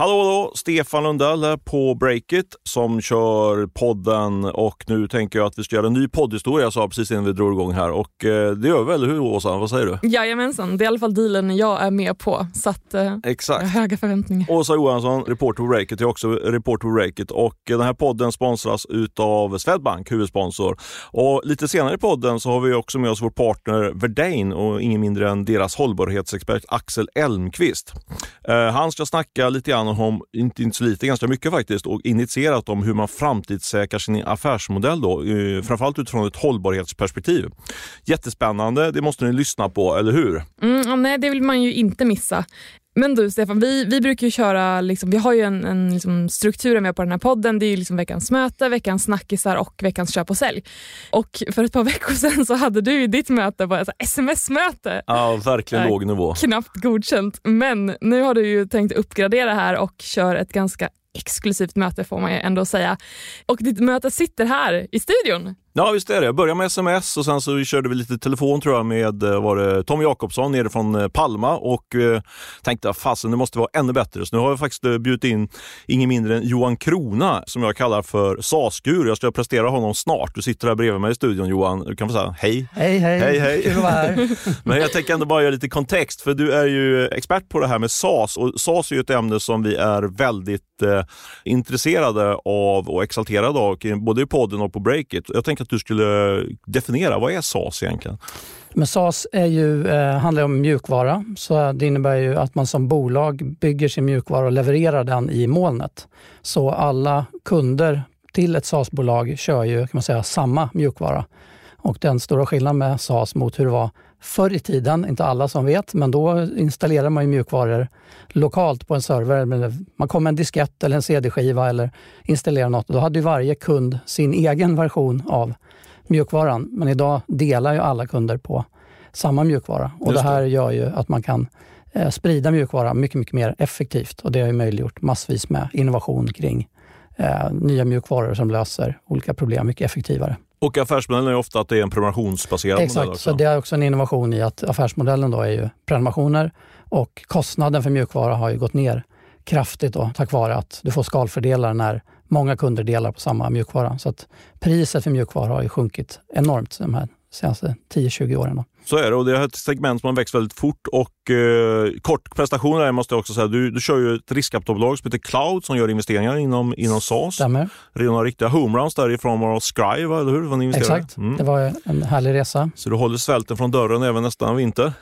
Hallå, hallå! Stefan Lundell här på Breakit som kör podden och nu tänker jag att vi ska göra en ny poddhistoria, jag sa precis innan vi drog igång här och eh, det gör vi, eller hur Åsa? Vad säger du? Jajamensan, det är i alla fall dealen jag är med på så att, eh, Exakt. jag har höga förväntningar. Åsa Johansson, reporter på Breakit, jag är också reporter på Breakit och den här podden sponsras utav Swedbank, huvudsponsor. Och lite senare i podden så har vi också med oss vår partner Verdane och ingen mindre än deras hållbarhetsexpert Axel Elmqvist. Eh, han ska snacka lite grann honom, inte, inte så lite, ganska mycket faktiskt, och initierat om hur man framtidssäkrar sin affärsmodell då, eh, framförallt utifrån ett hållbarhetsperspektiv. Jättespännande, det måste ni lyssna på, eller hur? Mm, nej, det vill man ju inte missa. Men du Stefan, vi, vi brukar ju köra, liksom, vi har ju en, en liksom, struktur med på den här podden. Det är ju liksom veckans möte, veckans snackisar och veckans köp och sälj. Och för ett par veckor sedan så hade du ju ditt möte på ett sms-möte. Ja, verkligen låg nivå. Knappt godkänt. Men nu har du ju tänkt uppgradera här och kör ett ganska exklusivt möte får man ju ändå säga. Och ditt möte sitter här i studion. Ja, visst är det. Jag började med sms och sen så körde vi lite telefon tror jag med eh, var det Tom Jakobsson nere från eh, Palma och eh, tänkte att fasen det måste vara ännu bättre. Så nu har jag faktiskt eh, bjudit in ingen mindre än Johan Krona som jag kallar för SAS-gur. Jag ska prestera honom snart. Du sitter här bredvid mig i studion Johan. Du kan få säga hej. Hej, hej. Hej, hej. Kul att vara här. Men jag tänker ändå bara göra lite kontext för du är ju expert på det här med SAS och SAS är ju ett ämne som vi är väldigt eh, intresserade av och exalterade av både i podden och på Breakit. Jag tänker att du skulle definiera, vad är SAS egentligen? Men SAS är ju, eh, handlar om mjukvara, så det innebär ju att man som bolag bygger sin mjukvara och levererar den i molnet. Så alla kunder till ett SAS-bolag kör ju kan man säga, samma mjukvara. Och den stora skillnaden med SAS mot hur det var förr i tiden, inte alla som vet, men då installerar man ju mjukvaror lokalt på en server. Man kom med en diskett eller en CD-skiva eller installerar något. Då hade ju varje kund sin egen version av mjukvaran. Men idag delar ju alla kunder på samma mjukvara. Och Just det här det. gör ju att man kan eh, sprida mjukvara mycket, mycket mer effektivt. Och det har ju möjliggjort massvis med innovation kring eh, nya mjukvaror som löser olika problem mycket effektivare. Och affärsmodellen är ofta att det är en prenumerationsbaserad modell Exakt, så det är också en innovation i att affärsmodellen då är ju prenumerationer och kostnaden för mjukvara har ju gått ner kraftigt då, tack vare att du får skalfördelar när många kunder delar på samma mjukvara. Så att priset för mjukvara har ju sjunkit enormt de här senaste 10-20 åren. Då. Så är det och det är ett segment som har växt väldigt fort och eh, kort prestation där måste jag också säga. Du, du kör ju ett riskkapitalbolag som heter Cloud som gör investeringar inom, inom SAS. Stämmer? Redan riktiga homeruns därifrån var va? eller hur? Var? Exakt. Mm. Det var en härlig resa. Så du håller svälten från dörren även nästa vinter.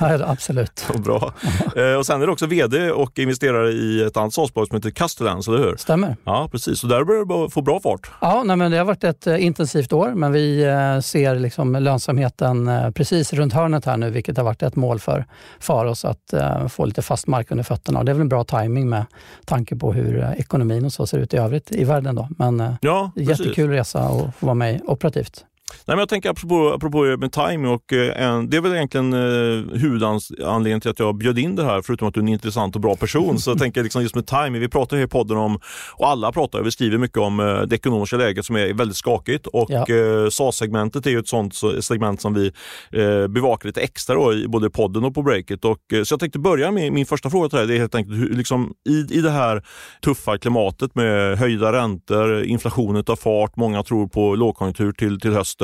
Ja, absolut. Bra. Eh, och sen är du också VD och investerare i ett annat SAS-bolag som heter Castellans, eller hur? Stämmer. Ja, precis. Så där börjar bara få bra fart. Ja, nej, men det har varit ett eh, intensivt år, men vi eh, ser liksom lönsamheten eh, precis runt hörnet här nu, vilket har varit ett mål för, för oss att få lite fast mark under fötterna. Och det är väl en bra timing med tanke på hur ekonomin och så ser ut i övrigt i världen. Då. Men Ja, precis. jättekul resa att få vara med operativt. Nej, men jag tänker apropå, apropå med timing och eh, en, det är väl egentligen eh, huvudanledningen till att jag bjöd in det här, förutom att du är en intressant och bra person. Så jag tänker liksom just med timing, vi pratar här i podden om, och alla pratar, vi skriver mycket om eh, det ekonomiska läget som är väldigt skakigt och Ja. eh, SAS-segmentet är ju ett sånt så- segment som vi eh, bevakar lite extra då, i både podden och på breaket. Och, eh, så jag tänkte börja med min första fråga till dig, det är helt enkelt hur, liksom, i, i det här tuffa klimatet med höjda räntor, inflationen tar fart, många tror på lågkonjunktur till, till hösten.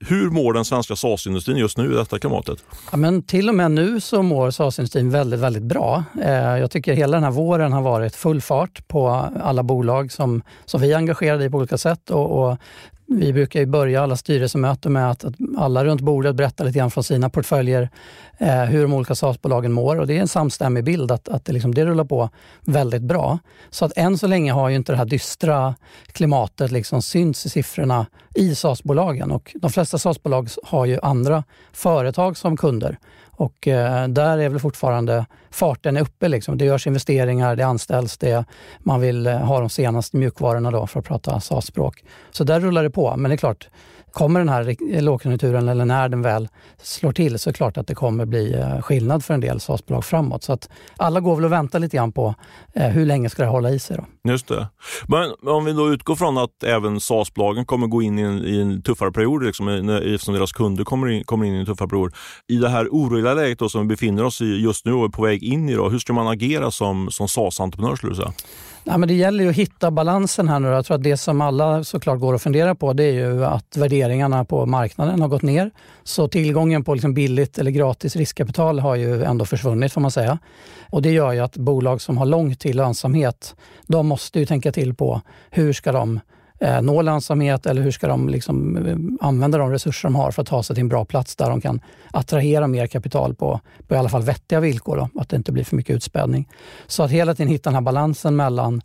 Hur mår den svenska SAS-industrin just nu i detta klimatet? Ja, men till och med nu så mår SAS-industrin väldigt, väldigt bra. Eh, jag tycker hela den här våren har varit full fart på alla bolag som, som vi är engagerade i på olika sätt. Och, och vi brukar ju börja alla styrelsemöten med att, att alla runt bordet berättar lite grann från sina portföljer eh, hur de olika SAS-bolagen mår. Och det är en samstämmig bild att, att det, liksom, det rullar på väldigt bra. Så att än så länge har ju inte det här dystra klimatet liksom synts i siffrorna i SAS-bolagen. Och de flesta SAS-bolag har ju andra företag som kunder. Och eh, där är väl fortfarande farten är uppe. Liksom. Det görs investeringar, det anställs, det, man vill eh, ha de senaste mjukvarorna då, för att prata SAS-språk. Så där rullar det på. Men det är klart, kommer den här lågkonjunkturen eller när den väl slår till så är det klart att det kommer bli eh, skillnad för en del SAS-bolag framåt. Så att alla går väl och väntar lite grann på eh, hur länge ska det hålla i sig. Då. Just det. Men om vi då utgår från att även SAS-bolagen kommer gå in i en, i en tuffare period, liksom, eftersom deras kunder kommer in, kommer in i en tuffare period. I det här oroliga läget då, som vi befinner oss i just nu och är på väg in i, då, hur ska man agera som, som SAS-entreprenör skulle du säga? Ja, men det gäller ju att hitta balansen här nu. Jag tror att det som alla såklart går att fundera på det är ju att värderingarna på marknaden har gått ner. Så tillgången på liksom billigt eller gratis riskkapital har ju ändå försvunnit får man säga. Och det gör ju att bolag som har långt till lönsamhet, de måste ju tänka till på hur ska de eh, nå lönsamhet eller hur ska de liksom, eh, använda de resurser de har för att ta sig till en bra plats där de kan attrahera mer kapital på, på i alla fall vettiga villkor, då, att det inte blir för mycket utspädning. Så att hela tiden hitta den här balansen mellan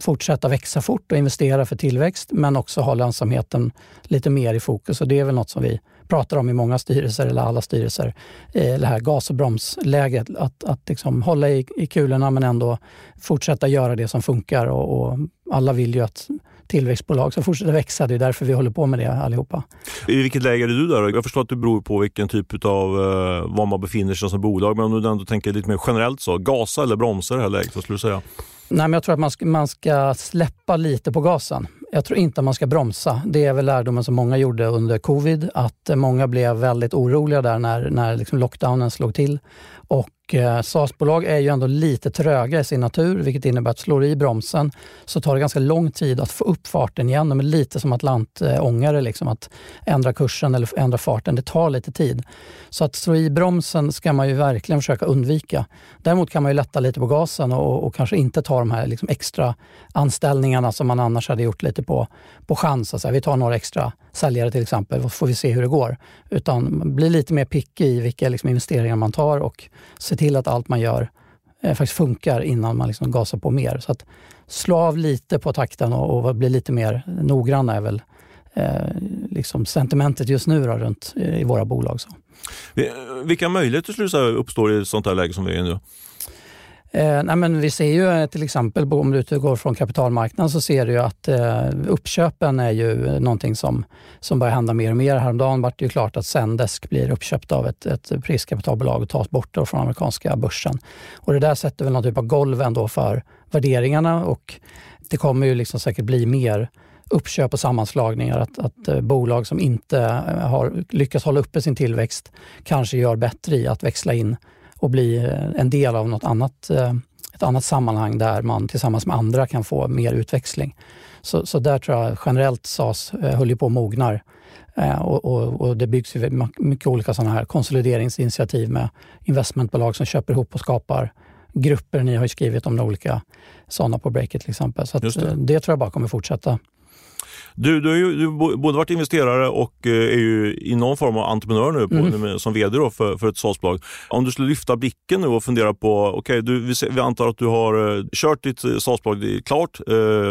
fortsätta växa fort och investera för tillväxt men också ha lönsamheten lite mer i fokus och det är väl något som vi pratar om i många styrelser, eller alla styrelser, eh, det här gas och bromsläget. Att, att liksom hålla i, i kulorna men ändå fortsätta göra det som funkar och, och alla vill ju att tillväxtbolag som fortsätter växa. Det är därför vi håller på med det allihopa. I vilket läge är du där? Jag förstår att det beror på vilken typ av eh, var man befinner sig som bolag. Men om du ändå tänker lite mer generellt så, gasa eller bromsa i det här läget? Vad skulle du säga? Nej, men jag tror att man ska, man ska släppa lite på gasen. Jag tror inte att man ska bromsa. Det är väl lärdomen som många gjorde under covid, att många blev väldigt oroliga där när, när liksom lockdownen slog till. Och Eh, SAS-bolag är ju ändå lite tröga i sin natur, vilket innebär att slår i bromsen så tar det ganska lång tid att få upp farten igen. De är lite som Atlantångare, liksom, att ändra kursen eller ändra farten. Det tar lite tid. Så att slå i bromsen ska man ju verkligen försöka undvika. Däremot kan man ju lätta lite på gasen och, och kanske inte ta de här liksom extra anställningarna som man annars hade gjort lite på, på chans. Alltså, vi tar några extra säljare till exempel, så får vi se hur det går. Utan bli lite mer picky i vilka liksom, investeringar man tar och se till att allt man gör eh, faktiskt funkar innan man liksom gasar på mer. Så att slå av lite på takten och, och bli lite mer noggranna är väl eh, liksom sentimentet just nu då, runt eh, i våra bolag. Så. Vilka möjligheter skulle du säga uppstår i ett sånt här läge som vi är i nu? Eh, nej men vi ser ju eh, till exempel, om du utgår från kapitalmarknaden, så ser du ju att eh, uppköpen är ju eh, någonting som, som börjar hända mer och mer. Häromdagen var det ju klart att Sendesk blir uppköpt av ett, ett riskkapitalbolag och tas bort från amerikanska börsen. Och det där sätter väl någon typ av golv ändå för värderingarna och det kommer ju liksom säkert bli mer uppköp och sammanslagningar. Att, att eh, bolag som inte har lyckats hålla uppe sin tillväxt kanske gör bättre i att växla in och bli eh, en del av något annat, eh, ett annat sammanhang där man tillsammans med andra kan få mer utväxling. Så, så där tror jag generellt SAS eh, höll på att mognar. Och, och, och, det byggs ju mycket olika sådana här konsolideringsinitiativ med investmentbolag som köper ihop och skapar grupper. Ni har ju skrivit om olika sådana på Breakit till exempel. Så det. det tror jag bara kommer fortsätta. Du, du har ju du både varit investerare och eh, är ju i någon form av entreprenör nu på, mm. som vd för, för ett SAS-bolag. Om du skulle lyfta blicken nu och fundera på, okej, okay, vi, vi antar att du har eh, kört ditt eh, SAS-bolag klart,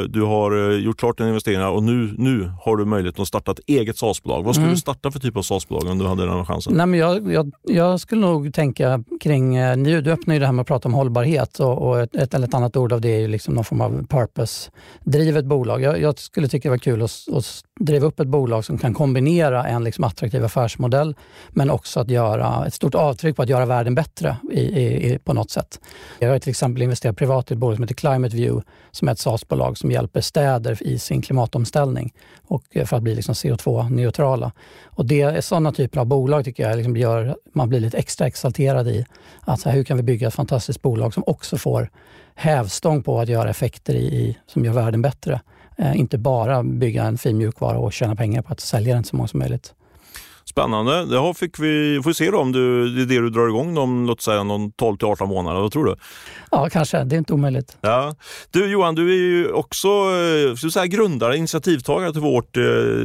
du har gjort klart dina investeringar och nu, nu har du möjlighet att starta ett eget SAS-bolag. Vad skulle mm. du starta för typ av SAS-bolag om du hade den chansen? Nej, men jag, jag, jag skulle nog tänka kring, nu, du öppnar ju det här med att prata om hållbarhet och, och ett, ett, eller ett annat ord av det är ju liksom någon form av purpose-drivet bolag. Jag, jag skulle tycka det var kul att och driva upp ett bolag som kan kombinera en liksom attraktiv affärsmodell men också att göra ett stort avtryck på att göra världen bättre i, i, på något sätt. Jag har till exempel investerat privat i ett bolag som heter Climate View som är ett SAS-bolag som hjälper städer i sin klimatomställning och eh, för att bli liksom CO2-neutrala. Och det är sådana typer av bolag tycker jag liksom gör man blir lite extra exalterad i. Att hur kan vi bygga ett fantastiskt bolag som också får hävstång på att göra effekter i, i som gör världen bättre. Eh, inte bara bygga en fin mjukvara och tjäna pengar på att sälja den så många som möjligt. Spännande. Det fick vi, får vi se då om du, det är det du drar igång om låt säga någon 12 till 18 månader. Vad tror du? Ja, kanske. Det är inte omöjligt. Ja. Du Johan, du är ju också eh, säga, grundare, initiativtagare till vårt, eh,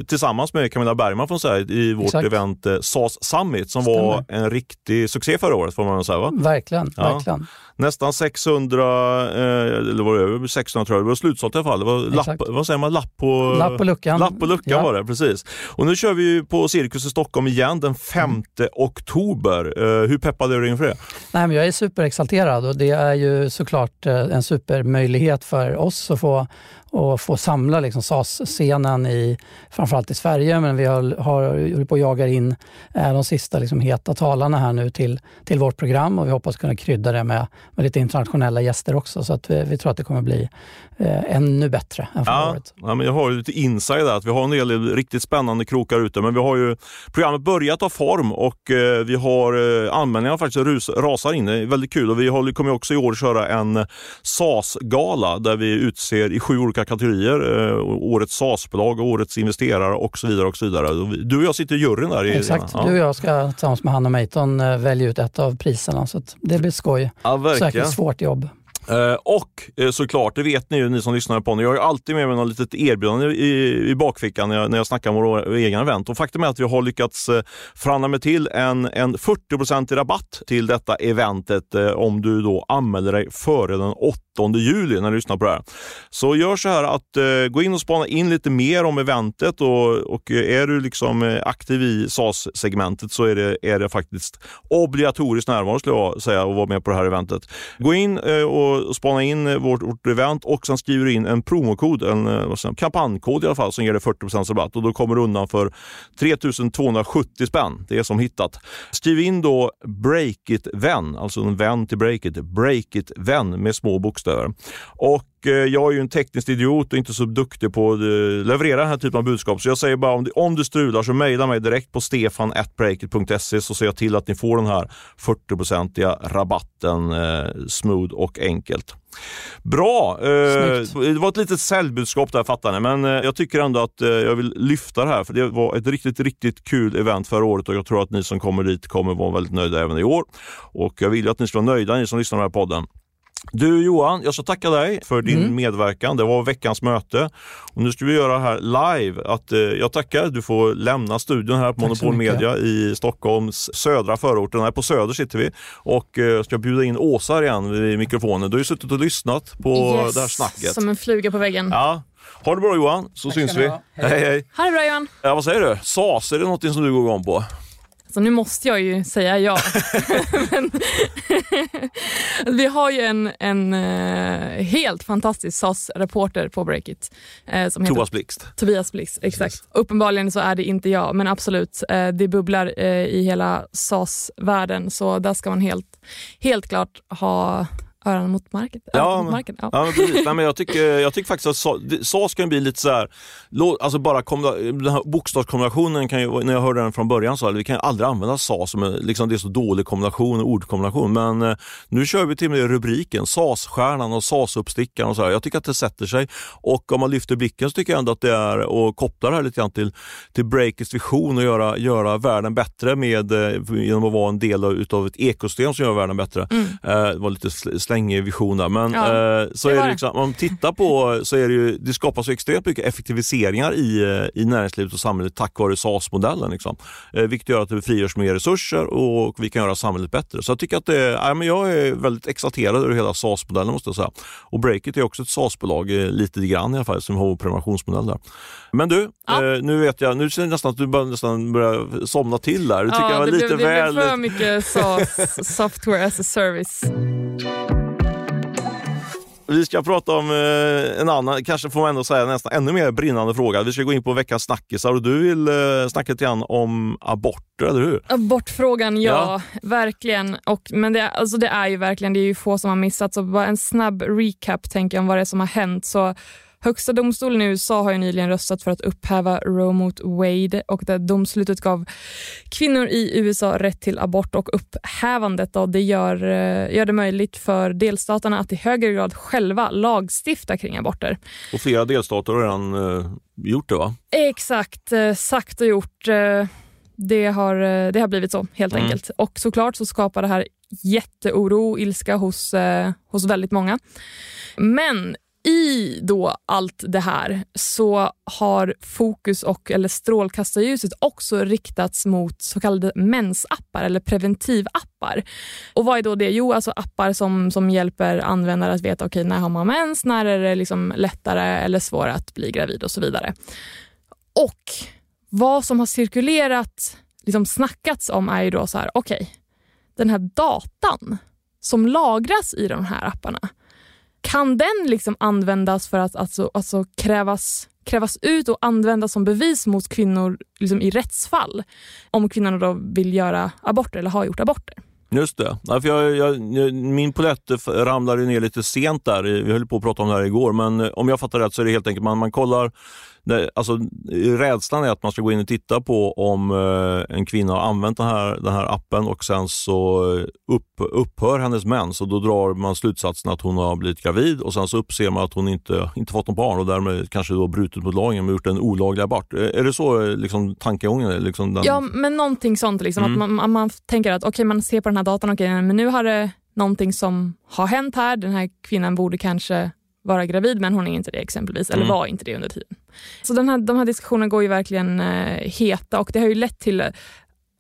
tillsammans med Camilla Bergman får säga, i vårt Exakt. event SAS Summit som Stämmer. var en riktig succé förra året får man säga. Va? Verkligen. Ja. verkligen nästan 600, eh, eller var det över 600 tror jag, det var slutsålt i alla fall. Det var lapp, vad säger man, lapp på, lapp på luckan. Lapp på luckan ja. var det, precis. Och nu kör vi på Cirkus i Stockholm igen den 5 mm. oktober. Eh, hur peppad är du inför det? Nej, men jag är superexalterad och det är ju såklart eh, en supermöjlighet för oss att få och få samla liksom SAS-scenen i, framförallt i Sverige, men vi har, har på att jaga in eh, de sista liksom heta talarna här nu till, till vårt program och vi hoppas kunna krydda det med, med lite internationella gäster också. Så att vi, vi tror att det kommer bli eh, ännu bättre än förra ja, året. Ja, men jag har lite inside där, att vi har en del riktigt spännande krokar ute, men vi har ju programmet börjat ta form och eh, vi har eh, anmälningarna faktiskt rus, rasar in. Det är väldigt kul och vi håller, kommer också i år köra en SAS-gala där vi utser i sju olika kategorier eh, årets SAS-bolag, årets investerare och så vidare. och så vidare. Du och jag sitter i juryn där. I, Exakt, ja. du och jag ska tillsammans med Hanna Mayton eh, välja ut ett av priserna så det blir skoj. Ja, Säkert svårt jobb. Uh, och uh, såklart, det vet ni ju ni som lyssnar på nu, jag har alltid med mig något litet erbjudande i, i bakfickan när jag, när jag snackar om vår egen event. Och faktum är att vi har lyckats uh, förhandla med till en, en 40 rabatt till detta eventet uh, om du då anmäler dig före den 8 juli när du lyssnar på det här. Så gör så här att eh, gå in och spana in lite mer om eventet och, och eh, är du liksom eh, aktiv i SAS-segmentet så är det, är det faktiskt obligatoriskt närvaro skulle jag säga att vara med på det här eventet. Gå in eh, och och spana in vårt, vårt event och sen skriver du in en promokod, en vad kampanjkod i alla fall, som ger dig 40% rabatt och då kommer du undan för 3270 spänn. Det är som hittat. Skriv in då Breakit-vän, alltså en vän till Breakit. Breakit-vän med små bokstäver. Och Eh, jag är ju en teknisk idiot och inte så duktig på att eh, leverera den här typen av budskap. Så jag säger bara om, om du strular så mejla mig direkt på stefan.breakit.se så ser jag till att ni får den här 40-procentiga rabatten eh, smooth och enkelt. Bra! Eh, det var ett litet säljbudskap där fattar ni, men eh, jag tycker ändå att eh, jag vill lyfta det här för det var ett riktigt, riktigt kul event förra året och jag tror att ni som kommer dit kommer vara väldigt nöjda även i år. Och jag vill ju att ni ska vara nöjda, ni som lyssnar på den här podden. Du Johan, jag ska tacka dig för din mm. medverkan. Det var veckans möte. Och nu ska vi göra här live. Att, eh, jag tackar. Du får lämna studion här på Tack Monopol Media i Stockholms södra förorten. Här på Söder sitter vi. Och eh, ska bjuda in Åsa igen vid mikrofonen. Du har ju suttit och lyssnat på yes, det här snacket. Som en fluga på väggen. Ja. Ha det bra Johan, så Tack syns vi. Hej. hej hej. Ha det bra Johan. Ja, vad säger du? SAS, är det något som du går igång på? Så nu måste jag ju säga ja. Men, vi har ju en, en uh, helt fantastisk SAS-reporter på Breakit. Som Tobias Blixt. Tobias Blixt, exakt. Yes. Uppenbarligen så är det inte jag, men absolut. Uh, det bubblar i hela SAS-världen så där ska man helt, helt klart ha öronen mot marken. Ja, mot marken. Ja. ja men precis. Nej, men jag, tycker, jag tycker faktiskt att SAS kan bli lite så här, alltså bara den här bokstavskombinationen, kan ju, när jag hörde den från början, så vi kan ju aldrig använda SAS som en, liksom, det är så dålig kombination, ordkombination. Men eh, nu kör vi till med rubriken, SAS-stjärnan och SAS-uppstickaren och så här. Jag tycker att det sätter sig. Och om man lyfter blicken så tycker jag ändå att det är, och kopplar det här lite grann till, till Breakers vision och göra, göra världen bättre med, eh, genom att vara en del av, utav ett ekosystem som gör världen bättre. Mm. Eh, var lite slängvision där. Men ja, eh, så är det liksom, om man tittar på så är det ju, det skapas så extremt mycket effektiviseringar i, eh, i näringslivet och samhället tack vare SAS-modellen. Liksom. Eh, vilket gör att det frigörs mer resurser och vi kan göra samhället bättre. Så jag tycker att det, ja, men jag är väldigt exalterad över hela SAS-modellen måste jag säga. Och Breakit är också ett SAS-bolag, eh, lite grann i alla fall, som har en prenumerationsmodell där. Men du, ja. eh, nu vet jag, nu känner jag nästan att du börjar nästan börja somna till där. Du tycker ja, jag var det lite blev, väl... det blev för mycket SAS, software as a service. Vi ska prata om eh, en annan, kanske får man ändå säga nästan ännu mer brinnande fråga. Vi ska gå in på veckans snackisar och du vill eh, snacka lite grann om aborter, eller hur? Abortfrågan, ja, ja. verkligen. Och, men det, alltså det är ju verkligen, det är ju få som har missat. Så bara en snabb recap tänker jag om vad det är som har hänt. Så Högsta domstolen i USA har ju nyligen röstat för att upphäva Roe mot Wade och det domslutet gav kvinnor i USA rätt till abort och upphävandet då, det gör, eh, gör det möjligt för delstaterna att i högre grad själva lagstifta kring aborter. Och flera delstater har redan eh, gjort det va? Exakt, eh, sagt och gjort. Eh, det har, eh, det har blivit så helt mm. enkelt. Och såklart så skapar det här jätteoro och ilska hos, eh, hos väldigt många. Men i då allt det här så har fokus och eller strålkastarljuset också riktats mot så kallade mensappar eller preventivappar. Och vad är då det? Jo, alltså appar som, som hjälper användare att veta okay, när har man mens, när är det liksom lättare eller svårare att bli gravid och så vidare. Och vad som har cirkulerat, liksom snackats om är ju då så här, okej, okay, den här datan som lagras i de här apparna kan den liksom användas för att alltså, alltså krävas, krävas ut och användas som bevis mot kvinnor liksom i rättsfall? Om kvinnorna då vill göra aborter eller har gjort aborter. Just det. Ja, för jag, jag, min polett ramlade ner lite sent där. Vi höll på att prata om det här igår, men om jag fattar rätt så är det helt enkelt man, man kollar det, alltså, rädslan är att man ska gå in och titta på om eh, en kvinna har använt den här, den här appen och sen så upp, upphör hennes mens och då drar man slutsatsen att hon har blivit gravid och sen så uppser man att hon inte, inte fått något barn och därmed kanske då brutit mot lagen och gjort en olaglig abort. Är det så liksom, tankegången liksom den... Ja, men någonting sånt. Liksom, mm. att man, man, tänker att okay, man ser på den här datan, okay, men nu har det någonting som har hänt här. Den här kvinnan borde kanske vara gravid men hon är inte det exempelvis, eller mm. var inte det under tiden. Så den här, de här diskussionerna går ju verkligen eh, heta och det har ju lett till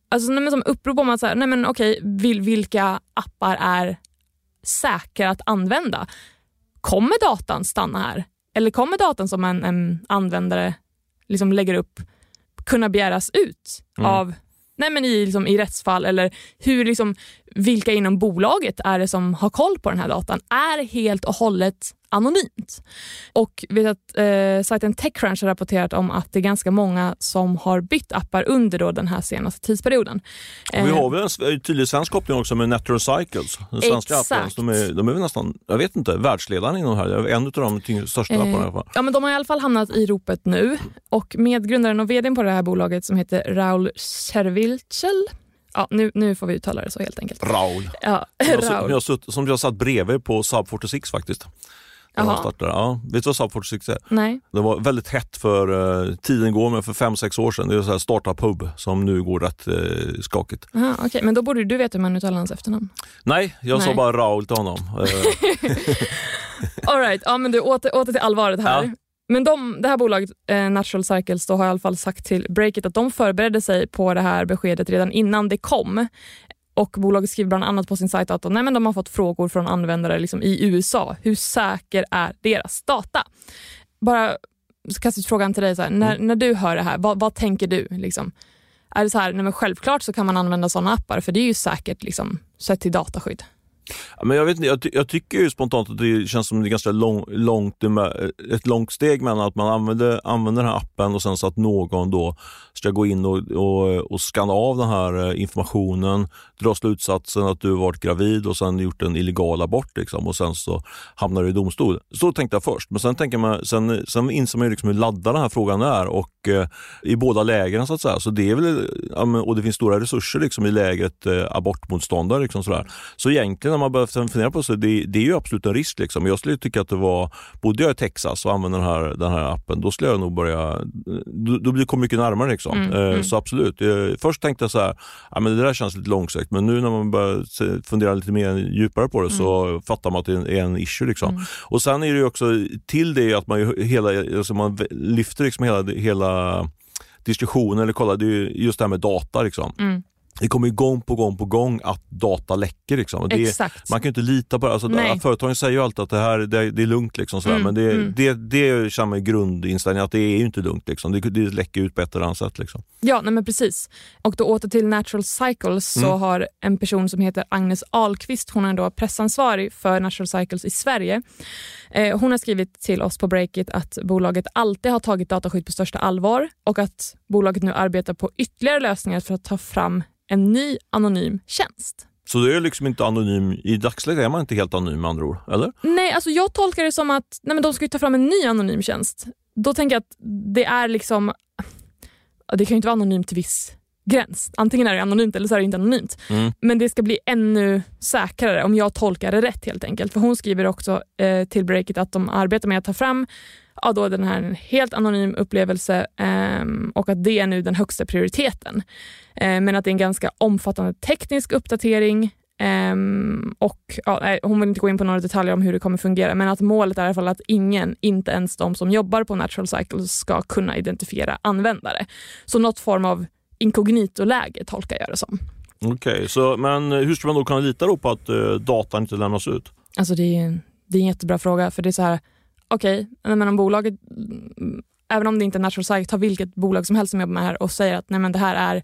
alltså, nej, som upprop om att så här, nej, men, okej, vil, vilka appar är säkra att använda? Kommer datan stanna här? Eller kommer datan som en, en användare liksom lägger upp kunna begäras ut mm. av nej men i, liksom, i rättsfall eller hur, liksom, vilka inom bolaget är det som har koll på den här datan är helt och hållet anonymt. Och vet att eh, sajten Techcrunch har rapporterat om att det är ganska många som har bytt appar under då den här senaste tidsperioden. Och vi har väl en tydlig svensk koppling också med Natural Cycles, den svenska Exakt. appen. De är, de är väl nästan, jag vet inte, världsledaren inom det här. En av de största eh, apparna i alla fall. Ja, men de har i alla fall hamnat i ropet nu och medgrundaren och vdn på det här bolaget som heter Raul Cervilcel Ja, nu, nu får vi uttala det så helt enkelt. Raul. Ja, Raul. Jag, som jag satt bredvid på Saab 46 faktiskt. Jaha. Ja, vet du vad Saab 46 är? Nej. Det var väldigt hett för uh, tiden går, men för fem sex år sedan. Det är en startup-hub som nu går rätt uh, skakigt. Aha, okay. Men då borde du veta hur man uttalar hans efternamn. Nej, jag Nej. sa bara Raul till honom. All right. ja, men du, åter, åter till allvaret här. Ja. Men de, det här bolaget, eh, Natural Cycles, då har i alla fall sagt till Breakit att de förberedde sig på det här beskedet redan innan det kom. Och Bolaget skriver bland annat på sin sajt att nej, men de har fått frågor från användare liksom i USA. Hur säker är deras data? Bara kasta ut frågan till dig, så här, när, mm. när du hör det här, vad, vad tänker du? Liksom? Är det så här, nej, men självklart så kan man använda sådana appar för det är ju säkert liksom, sett till dataskydd. Men jag, vet inte, jag, jag, tycker ju spontant att det känns som det är ganska lång, långt, eh, ett långt steg mellan att man använder, använder den här appen och sen så att någon då ska gå in och, och, och skanna av den här eh, informationen, dra slutsatsen att du varit gravid och sen gjort en illegal abort liksom, och sen så hamnar du i domstol. Så tänkte jag först, men sen, tänker man, sen, sen inser man ju liksom hur laddad den här frågan är och eh, i båda lägren så att säga. Så det är väl, och det finns stora resurser liksom i lägret eh, abortmotståndare. Liksom sådär. Så egentligen när man börjar fundera på det, det, det är ju absolut en risk. Liksom. Jag skulle tycka att det var, bodde jag i Texas och använde den här, den här appen, då skulle jag nog börja, då, då blir det mycket närmare. Liksom. Mm, eh, mm. Så absolut. Jag, först tänkte jag så här, ja, men det där känns lite långsökt, men nu när man börjar fundera lite mer djupare på det mm. så fattar man att det är en issue. Liksom. Mm. Och sen är det också till det att man, hela, alltså man lyfter liksom hela, hela diskussionen, eller kolla, det är just det här med data. Liksom. Mm det kommer ju gång på gång på gång att data läcker. Liksom. Det, man kan inte lita på det. Alltså, företagen säger ju alltid att det här det, det är lugnt, liksom, sådär. Mm, men det, mm. det, det är samma grundinställning att det är ju inte lugnt. Liksom. Det, det läcker ut på ett eller annat sätt. Liksom. Ja, nej, men precis. Och då åter till Natural Cycles mm. så har en person som heter Agnes Ahlqvist, hon är då pressansvarig för Natural Cycles i Sverige. Eh, hon har skrivit till oss på Breakit att bolaget alltid har tagit dataskydd på största allvar och att bolaget nu arbetar på ytterligare lösningar för att ta fram en ny anonym tjänst. Så det är liksom inte anonym, i dagsläget är man inte helt anonym med andra ord, eller? Nej, alltså jag tolkar det som att nej men de ska ta fram en ny anonym tjänst. Då tänker jag att det är liksom, det kan ju inte vara anonymt till viss gräns. Antingen är det anonymt eller så är det inte anonymt. Mm. Men det ska bli ännu säkrare om jag tolkar det rätt helt enkelt. För hon skriver också eh, till Breakit att de arbetar med att ta fram ja, då den här helt anonym upplevelse eh, och att det är nu den högsta prioriteten. Eh, men att det är en ganska omfattande teknisk uppdatering Um, och ja, Hon vill inte gå in på några detaljer om hur det kommer fungera men att målet är i alla fall att ingen, inte ens de som jobbar på Natural Cycles ska kunna identifiera användare. Så något form av inkognito-läge tolkar jag det som. Okej, okay, men hur ska man då kunna lita då på att uh, datan inte lämnas ut? Alltså det är, det är en jättebra fråga för det är så här, okej, okay, men om bolaget, även om det inte är Natural Cycles, tar vilket bolag som helst som jobbar med det här och säger att nej men det här är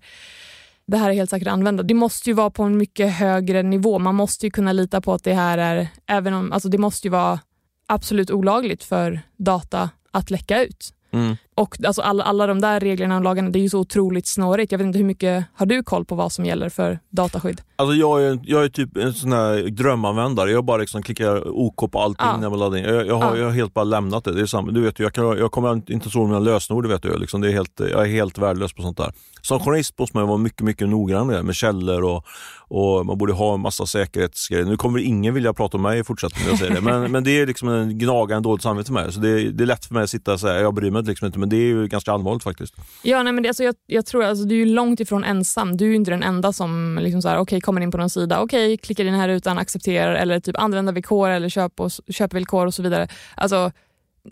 det här är helt säkert använda. Det måste ju vara på en mycket högre nivå. Man måste ju kunna lita på att det här är, även om, alltså det måste ju vara absolut olagligt för data att läcka ut. Mm. Och alltså alla, alla de där reglerna och lagarna, det är ju så otroligt snårigt. Jag vet inte hur mycket, har du koll på vad som gäller för dataskydd? Alltså jag är, jag är typ en sån här drömanvändare. Jag bara liksom klickar OK på allting Ja. när man laddar in. Jag, jag, har, Ja. jag har helt bara lämnat det. det är samma. Du vet, jag, kan, jag kommer inte så mina lösenord, vet du. Liksom, det är helt, jag är helt värdelös på sånt där. Som journalist måste man vara mycket, mycket noggrann med, källor och, och man borde ha en massa säkerhetsgrejer. Nu kommer ingen vilja prata om mig i fortsättningen jag säger det, men, men det är liksom en gnagande dåligt samvete för mig. Så det, är- det är lätt för mig att sitta och säga, jag bryr mig liksom inte, men det är ju ganska allvarligt faktiskt. Ja, nej, men det, alltså, jag, jag tror alltså, du är ju långt ifrån ensam. Du är inte den enda som liksom så här, okay, kommer in på någon sida, okej, klickar in här utan accepterar eller typ användarvillkor eller köp och, köpvillkor och så vidare. Alltså,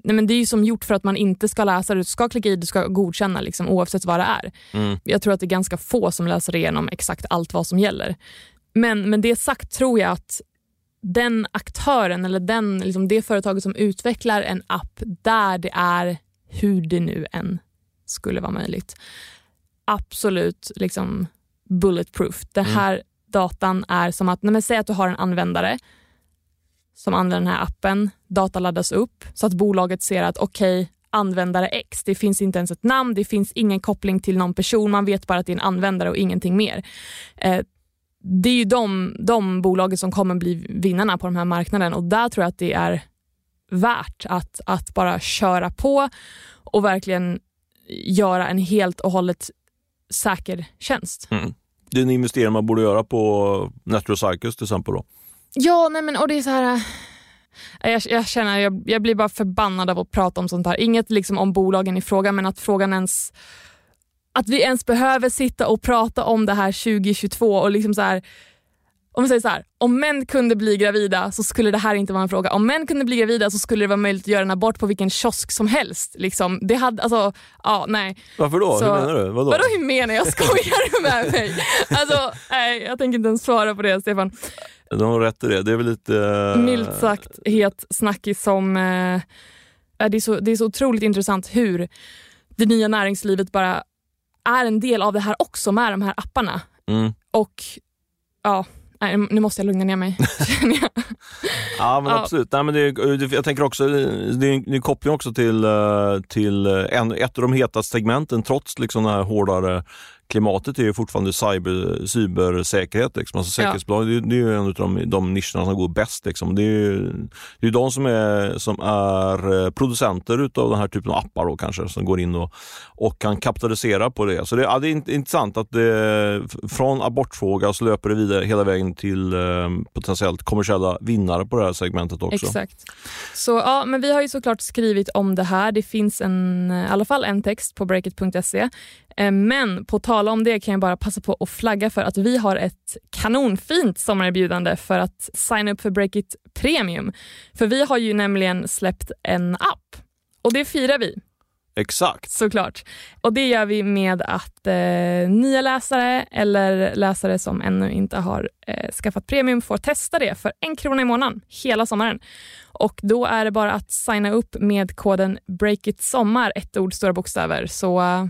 nej, men det är ju som gjort för att man inte ska läsa det. Du ska klicka i, du ska godkänna liksom, oavsett vad det är. Mm. Jag tror att det är ganska få som läser igenom exakt allt vad som gäller. Men, men det sagt tror jag att den aktören eller den, liksom det företaget som utvecklar en app där det är hur det nu än skulle vara möjligt. Absolut liksom bulletproof. Det här datan är som att, nej men säg att du har en användare som använder den här appen, data laddas upp så att bolaget ser att okej, användare X, det finns inte ens ett namn, det finns ingen koppling till någon person, man vet bara att det är en användare och ingenting mer. Eh, det är ju de, de bolagen som kommer bli vinnarna på den här marknaden och där tror jag att det är värt att, att bara köra på och verkligen göra en helt och hållet säker tjänst. Mm. Det är en investering man borde göra på Netrocycles till exempel. Då. Ja, nej men och det är så här... äh, Jag, jag känner, jag, jag blir bara förbannad av att prata om sånt här. Inget liksom om bolagen i fråga, men att frågan ens... Att vi ens behöver sitta och prata om det här 2022 och liksom så här... Om vi säger så här, om män kunde bli gravida så skulle det här inte vara en fråga. Om män kunde bli gravida så skulle det vara möjligt att göra en abort på vilken kiosk som helst. Liksom. Det hade, alltså, ja, nej. Varför då? Så- Hur menar du? Vadå? Vadå hur menar jag? Skojar du med mig? Alltså, nej, jag tänker inte ens svara på det Stefan. De har rätt i det. Det är väl lite... eh, milt sagt het snackis som... Är det, är så, det är så otroligt intressant hur det nya näringslivet bara är en del av det här också med de här apparna. Mm. Och ja, nej, nu måste jag lugna ner mig. känner jag. Ja men Ja. absolut. Nej, men det, är- jag tänker också, det är en, koppling också till, eh, till eh, en, ett av de hetaste segmenten trots liksom det här hårdare klimatet är ju fortfarande cyber, cybersäkerhet. Liksom. Alltså Ja. säkerhetsbolag, det, är- det är ju en av de, de nischerna som går bäst. Liksom. Det är ju det är de som är, som är eh, producenter utav den här typen av appar då, kanske, som går in och, och kan kapitalisera på det. Så det, ja, det är int- intressant att det, från abortfråga så löper det vidare hela vägen till eh, potentiellt kommersiella vinnare på det här segmentet också. Exakt. Så ja, men vi har ju såklart skrivit om det här. Det finns en, i alla fall en text på breakit.se. Eh, Men på tala om det kan jag bara passa på att flagga för att vi har ett kanonfint sommarerbjudande för att signa upp för Breakit Premium. För vi har ju nämligen släppt en app och det firar vi Exakt. såklart. Och det gör vi med att eh, nya läsare eller läsare som ännu inte har eh, skaffat premium får testa det för en krona i månaden hela sommaren. Och då är det bara att signa upp med koden BREAKITSOMMAR, ett ord, stora bokstäver. Så eh,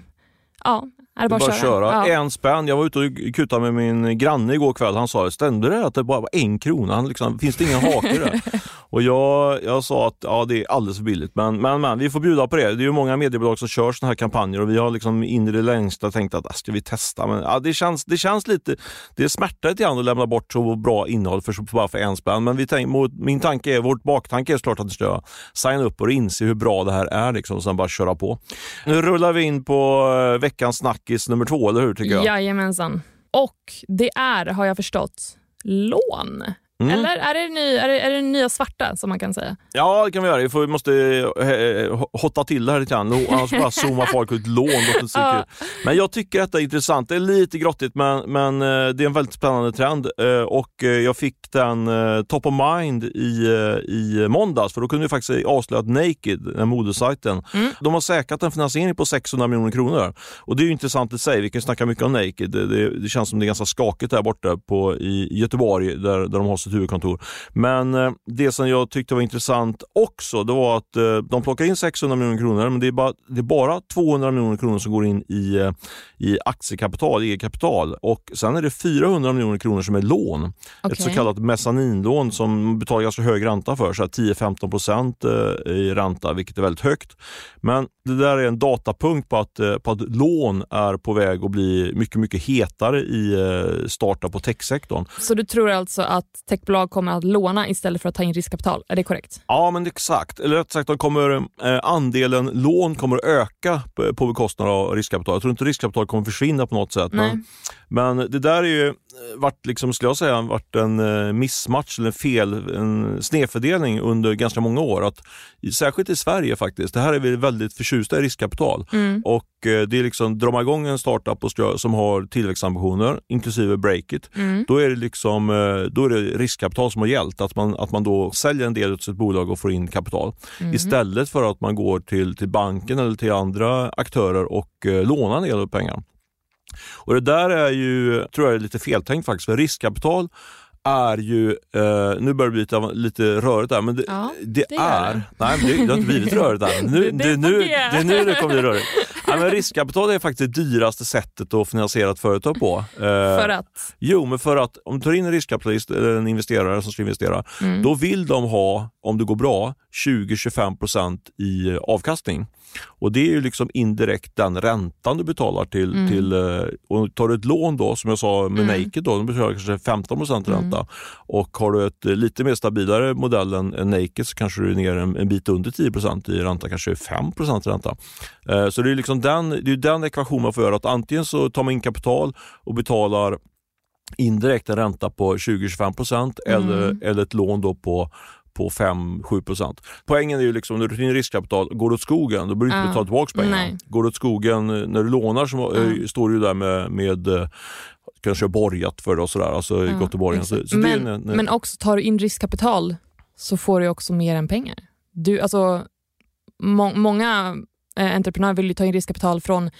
ja, är bara, bara att köra. köra. Ja. En spänn. Jag var ute och kutade med min granne igår kväll. Han sa, stämde det att det bara var en krona? Han liksom, finns det ingen hake där? och jag, jag sa att ja, det är alldeles för billigt. Men, men, men vi får bjuda på det. Det är ju många mediebolag som kör såna här kampanjer och vi har liksom in i det längsta tänkt att ah, ska vi testa? Men ja, det, känns, det känns lite, det smärtar lite grann att lämna bort så bra innehåll för, bara för en spänn. Men vi tänk, min tanke är, vårt baktanke är såklart att ska signa upp och inse hur bra det här är liksom, och sen bara köra på. Nu rullar vi in på eh, veckans snackis nummer två, eller hur? tycker jag? Jajamensan. Och det är, har jag förstått, lån. Mm. Eller är det, ny, är, det, är det nya svarta som man kan säga? Ja, det kan vi göra. Vi, får, vi måste eh, eh, hotta till det här lite grann. Annars bara zoomar folk ut lån. Ja. Men jag tycker detta är intressant. Det är lite grottigt men, men eh, det är en väldigt spännande trend. Och jag fick den top of mind i, i måndags för då kunde vi faktiskt avslöja att Naked, den modesajten, Mm. de har säkrat en finansiering på 600 miljoner kronor. Och det är ju intressant i sig. Vi kan snacka mycket om Naked. Det, det, det känns som det är ganska skakigt där borta på, i Göteborg där, där de har sitt huvudkontor. Men eh, det som jag tyckte var intressant också, det var att eh, de plockar in 600 miljoner kronor, men det är bara, det är bara 200 miljoner kronor som går in i, eh, i aktiekapital, eget kapital. Och sen är det 400 miljoner kronor som är lån. Okay. Ett så kallat mezzaninlån som betalar ganska hög ränta för, 10-15 procent i ränta, vilket är väldigt högt. Men det där är en datapunkt på att, på att lån är på väg att bli mycket, mycket hetare i startup och techsektorn. Så du tror alltså att techbolag kommer att låna istället för att ta in riskkapital? Är det korrekt? Ja, men exakt. Eller rätt sagt, de kommer, eh, andelen lån kommer öka på, på bekostnad av riskkapital. Jag tror inte riskkapital kommer försvinna på något sätt. Men, men, det där är ju, varit, liksom, skulle jag säga, varit en eh, missmatch eller en fel, en snedfördelning under ganska många år. Att, särskilt i Sverige faktiskt. Det här är vi väldigt förtjusta i riskkapital. Mm. Och eh, det är liksom, drar man igång en startup som har tillväxtambitioner, inklusive Breakit, mm. då, är det liksom, eh, då är det riskkapital som har gällt. Att man, att man då säljer en del av sitt bolag och får in kapital. Mm. Istället för att man går till, till banken eller till andra aktörer och lånar en del av pengarna. Och Det där är ju, tror jag är lite feltänkt faktiskt, för riskkapital är ju, eh, nu börjar det bli lite, rörigt där, men det, ja, det, det är, det. nej det, det har inte blivit rörigt än. Nu, det, det, nu, det är nu det kommer bli rörigt. Nej, men riskkapital är faktiskt det dyraste sättet att finansiera ett företag på. Eh, för att? Jo, men för att om du tar in en riskkapitalist eller en investerare som ska investera, mm. då vill de ha, om det går bra, 20-25% i avkastning. Och Det är ju liksom indirekt den räntan du betalar till... Mm. till eh, och tar du ett lån då, som jag sa med mm. Naked, då, då betalar du kanske 15 ränta. Mm. Och har du ett lite mer stabilare modell än, än Naked så kanske du är ner en, en bit under 10% i ränta, kanske 5 ränta. Eh, så det är liksom den, det är den ekvationen man får göra. Att antingen så tar man in kapital och betalar indirekt en ränta på 20-25 mm. eller, eller ett lån då på på 5-7 procent. Poängen är ju liksom när du tar in riskkapital, går det åt skogen, då behöver du inte betala tillbaka pengarna. Nej. Går det åt skogen när du lånar så mm. står du där med, med eh, kanske borgat för det och sådär, alltså mm. gått men, en, men också tar du in riskkapital så får du också mer än pengar. Du, alltså, må, många eh, entreprenörer vill ju ta in riskkapital från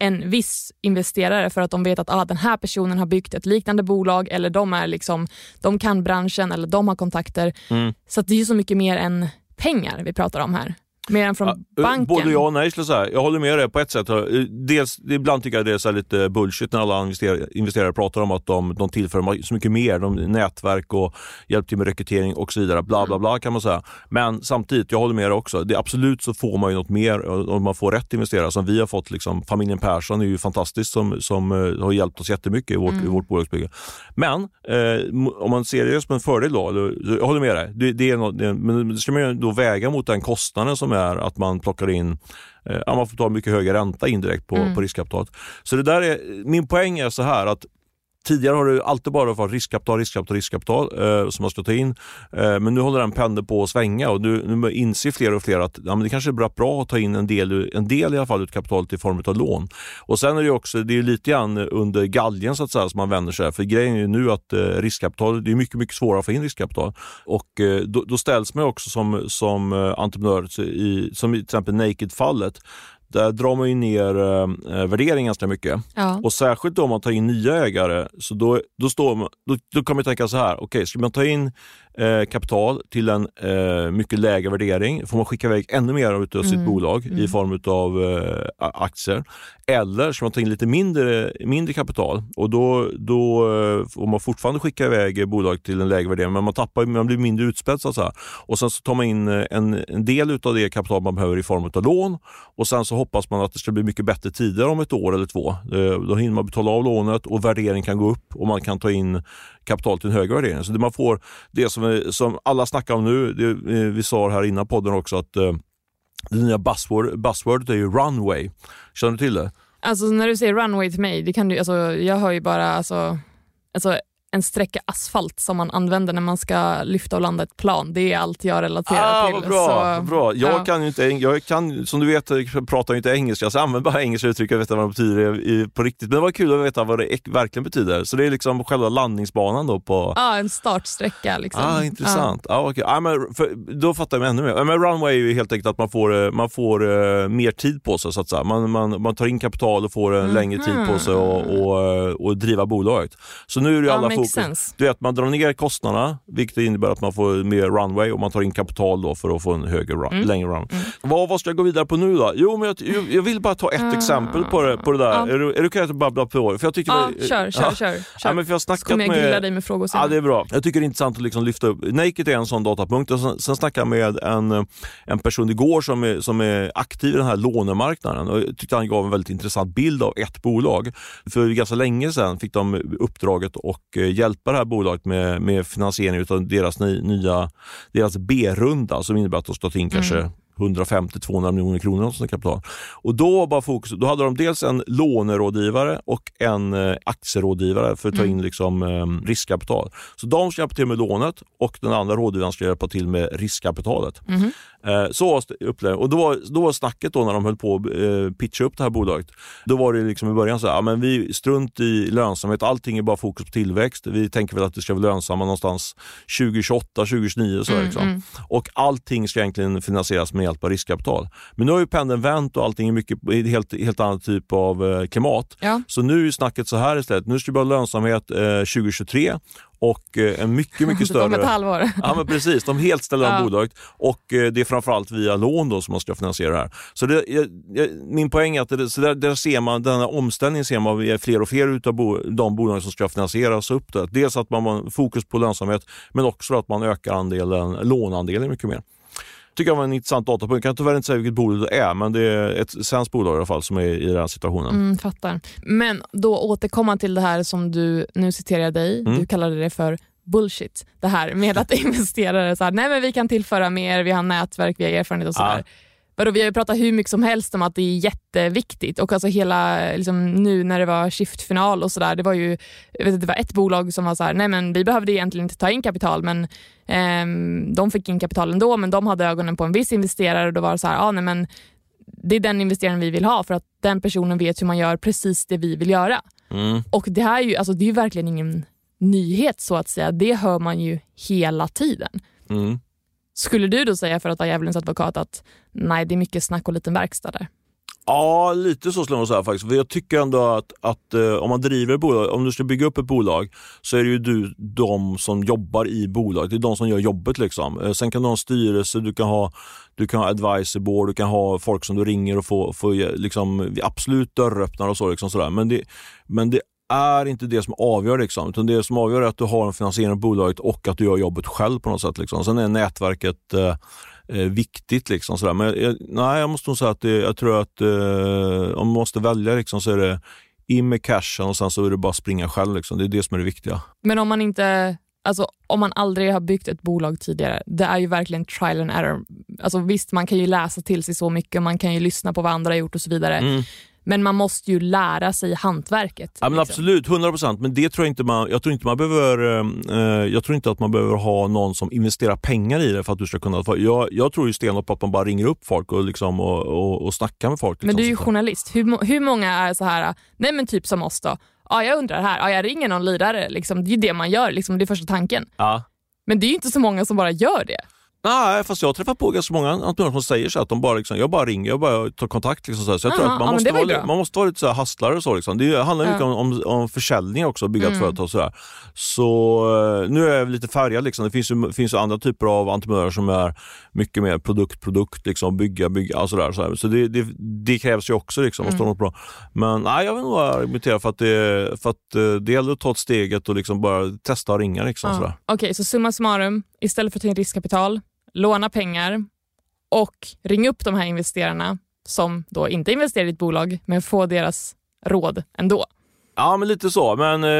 en viss investerare för att de vet att ah, den här personen har byggt ett liknande bolag eller de, är liksom, de kan branschen eller de har kontakter. Mm. Så det är så mycket mer än pengar vi pratar om här. Mer än från ja, eh, banken? Både ja och nej. Skulle jag, säga. jag håller med dig på ett sätt. Eh, dels, ibland tycker jag det är lite bullshit när alla investerare, investerare pratar om att de, de tillför så mycket mer. De, nätverk och hjälp till med rekrytering och så vidare. Bla bla bla kan man säga. Men samtidigt, jag håller med dig också. Det, absolut så får man ju något mer om man får rätt investerare. Som vi har fått, liksom, familjen Persson är ju fantastiskt som, som har hjälpt oss jättemycket i vårt, mm. i vårt bolagsbygge. Men eh, om man ser det som en fördel då, jag håller med dig. Det, det är något, det, men det ska man då väga mot den kostnaden som är är att man plockar in eh, man får ta mycket högre ränta indirekt på, mm. på riskkapitalet. Så det där är, min poäng är så här att Tidigare har det alltid bara varit riskkapital, riskkapital, riskkapital eh, som man ska ta in. Eh, men nu håller den pendeln på att svänga och nu, nu inser fler och fler att ja, men det kanske är bra att ta in en del, en del i alla fall ut kapitalet i form av lån. Och Sen är det också det är lite grann under galgen så att säga som man vänder sig. För grejen är ju nu att eh, riskkapital, det är mycket, mycket svårare att få in riskkapital. Och eh, då, då, ställs man också som, som eh, entreprenör, i, som i till exempel Naked-fallet, där drar man ju ner eh, värderingen ganska mycket. Ja. Och särskilt om man tar in nya ägare, så då, då, står man, då, då kan man tänka så här, okej, okay, ska man ta in eh, kapital till en eh, mycket lägre värdering, får man skicka iväg ännu mer av mm. sitt bolag mm. i form av eh, aktier. Eller ska man ta in lite mindre, mindre kapital och då, då eh, får man fortfarande skicka iväg bolag till en lägre värdering, men man, tappar, man blir mindre utspädd. Så Och sen så tar man in eh, en, en del av det kapital man behöver i form av lån och sen så hoppas man att det ska bli mycket bättre tider om ett år eller två. Då hinner man betala av lånet och värderingen kan gå upp och man kan ta in kapital till en högre värdering. Så det man får, det som, Eh, som alla snackar om nu, det, eh, vi sa här innan podden också att eh, det nya buzzword, buzzwordet är ju runway. Känner du till det? Alltså när du säger runway till mig, det kan du, alltså, jag hör ju bara alltså, alltså en sträcka asfalt som man använder när man ska lyfta och landa ett plan. Det är allt jag relaterar ah, till. Vad bra, så, bra. Jag ja. kan ju inte, jag kan, som du vet, jag pratar inte engelska, så jag använder bara engelska uttryck, jag vet vad det betyder på riktigt. Men det var kul att veta vad det verkligen betyder. Så det är liksom själva landningsbanan då på... Ja, en startsträcka. Liksom. Ah, intressant. Ja. Ah, okay. ah, men för, då fattar jag ännu mer. Men runway är ju helt enkelt att man får, eh, man får uh, mer tid på sig, så att säga. Man, man, man tar in kapital och får en mm. längre tid på sig och, och, och, och driva bolaget. Så nu är det i alla fokus. sense. Du vet, man drar ner kostnaderna, vilket innebär att man får mer runway och man tar in kapital då för att få en högre run, Mm. längre run. Vad, vad ska jag gå vidare på nu då? Jo, men jag, jag, vill bara ta ett Ah. exempel på det, på det där. Ja. Är, du, är du okej att jag babblar på? För jag tycker Ja, det- kör, kör, kör. Kör. men för jag Så kommer jag grilla med... dig med frågor sen. Ja, det är bra. Jag tycker det är intressant att liksom lyfta upp. Naked är en sån datapunkt. Och sen, sen snackade jag med en, en person igår som är, som är aktiv i den här lånemarknaden. Och jag tyckte han gav en väldigt intressant bild av ett bolag. För ganska länge sedan fick de uppdraget att hjälpa det här bolaget med, med finansiering av deras ny, nya deras B-runda som innebär att de ska ta in kanske 150-200 miljoner kronor som kapital. Och då var fokus, då hade de dels en lånerådgivare och en eh, aktierådgivare för att ta in liksom, eh, riskkapital. Så de ska hjälpa till med lånet och den andra rådgivaren ska hjälpa till med riskkapitalet. Mhm. Eh, så upplevde. Och då var, då var snacket då när de höll på att eh, pitcha upp det här bolaget. Då var det liksom i början så här, ja, men vi strunt i lönsamhet, allting är bara fokus på tillväxt. Vi tänker väl att det ska vara lönsamma någonstans 2028, 2029 så Mm, liksom. mm. Och allting ska egentligen finansieras med hjälp av riskkapital. Men nu har ju pendeln vänt och allting är mycket helt, helt annan typ av eh, klimat. Ja. Så nu är snacket så här istället. Nu ska vi ha lönsamhet eh, 2023 och eh, en mycket, mycket Om ett större... halvår. Ja men precis, de helt ställer om Ja. bolaget och eh, det är framförallt via lån då som man ska finansiera det här. Så det, jag, jag, min poäng är att det, så där, där ser man, den här omställningen ser man via fler och fler utav bo, de bolag som ska finansieras upp. Det. Dels att man har fokus på lönsamhet men också att man ökar andelen, låneandelen mycket mer. Tycker jag var en intressant datapunkt. Jag kan tyvärr inte säga vilket bolag det är, men det är ett svenskt bolag i alla fall som är i den här situationen. Mm, fattar. Men då återkomma till det här som du, nu citerar jag dig, Mm. du kallade det för bullshit. Det här med att investerare så här, nej men vi kan tillföra mer, vi har nätverk, vi har erfarenhet och sådär. Ja. Vadå, vi har ju pratat hur mycket som helst om att det är jätteviktigt och alltså hela, liksom, nu när det var skiftfinal och sådär, det var ju jag vet, inte, det var ett bolag som var så här, nej men vi behövde egentligen inte ta in kapital men ehm, de fick in kapital ändå men de hade ögonen på en viss investerare och då var det så här, ah, nej men det är den investeraren vi vill ha för att den personen vet hur man gör precis det vi vill göra. Mm. Och det här är ju, alltså, det är verkligen ingen nyhet så att säga, det hör man ju hela tiden. Mm. Skulle du då säga för att vara djävulens advokat att nej, det är mycket snack och liten verkstad där? Ja, lite så skulle jag säga faktiskt. För jag tycker ändå att, att eh, om man driver ett bolag, om du ska bygga upp ett bolag så är det ju du, de som jobbar i bolaget. Det är de som gör jobbet. liksom. Eh, sen kan du ha en styrelse, du kan ha, du kan ha advisor board, du kan ha folk som du ringer och får, får liksom, absolut dörröppnare och så. Liksom, sådär. Men, det, men det är inte det som avgör. Liksom. Utan det som avgör är att du har en finansiering av bolaget och att du gör jobbet själv på något sätt. Liksom. Sen är nätverket eh, eh, viktigt. Liksom, sådär. Men jag, nej, jag måste nog säga att det, jag tror att eh, om man måste välja liksom, så är det in med cashen och sen så är det bara springa själv. Liksom. Det är det som är det viktiga. Men om man inte, alltså om man aldrig har byggt ett bolag tidigare, det är ju verkligen trial and error. Alltså visst, man kan ju läsa till sig så mycket och man kan ju lyssna på vad andra har gjort och så vidare. Mm. Men man måste ju lära sig hantverket. Ja, men liksom. Absolut, 100 procent. Men det tror jag inte man, jag tror inte man behöver, eh, jag tror inte att man behöver ha någon som investerar pengar i det för att du ska kunna. Jag, jag tror ju stenhårt på att man bara ringer upp folk och, liksom, och, och, och snackar med folk. Liksom, Men du är ju journalist. Hur, hur många är så här, nej men typ som oss då. Ja, jag undrar här, ja, jag ringer någon lirare. Liksom. Det är det man gör, liksom. det är första tanken. Ja. Men det är ju inte så många som bara gör det. Nej, fast jag har träffat på ganska många entreprenörer som säger så att de bara, liksom, jag bara ringer, jag bara tar kontakt. Liksom, så jag tror Aha, att man, ja, måste vara, man måste vara lite så här hustlare och så. Liksom. Det handlar Ja. mycket om, om, om försäljning också, att bygga ett Mm. företag och sådär. Så eh, nu är jag lite färgad. Liksom. Det finns ju, finns ju andra typer av entreprenörer som är mycket mer produkt, produkt, liksom, bygga, bygga och sådär. Så, så det, det, det krävs ju också. Liksom, Mm. något bra. Men nej, jag vill nog argumentera för att det, för att, eh, det gäller att ta ett steget och liksom bara testa och ringa. Liksom. Ja. Okej, så summa summarum, istället för att ta in riskkapital, låna pengar och ringa upp de här investerarna som då inte investerar i ett bolag, men få deras råd ändå. Ja, men lite så. Men eh,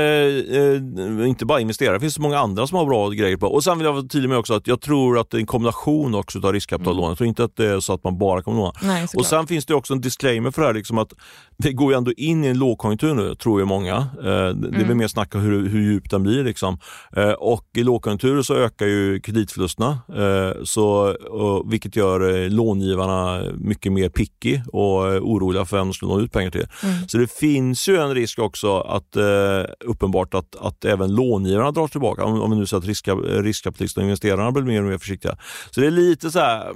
eh, inte bara investera. Det finns så många andra som har bra grejer på. Och Sen vill jag vara tydlig med också att jag tror att det är en kombination också av riskkapital och lån. Jag tror inte att det är så att man bara kommer låna. Nej. Och Sen finns det också en disclaimer för det här. Liksom att det går ju ändå in i en lågkonjunktur nu, tror jag många. Eh, det är väl Mm. mer snack om hur, hur djup den blir. Liksom. Eh, och I lågkonjunkturer så ökar ju kreditförlusterna, eh, så, vilket gör långivarna mycket mer picky och oroliga för vem de ska låna ut pengar till. Mm. Så det finns ju en risk också att uppenbart att, att även långivarna drar tillbaka. Om, om vi nu säger att riska, riskkapitalister och investerarna blir mer och mer försiktiga. Så det är lite så här,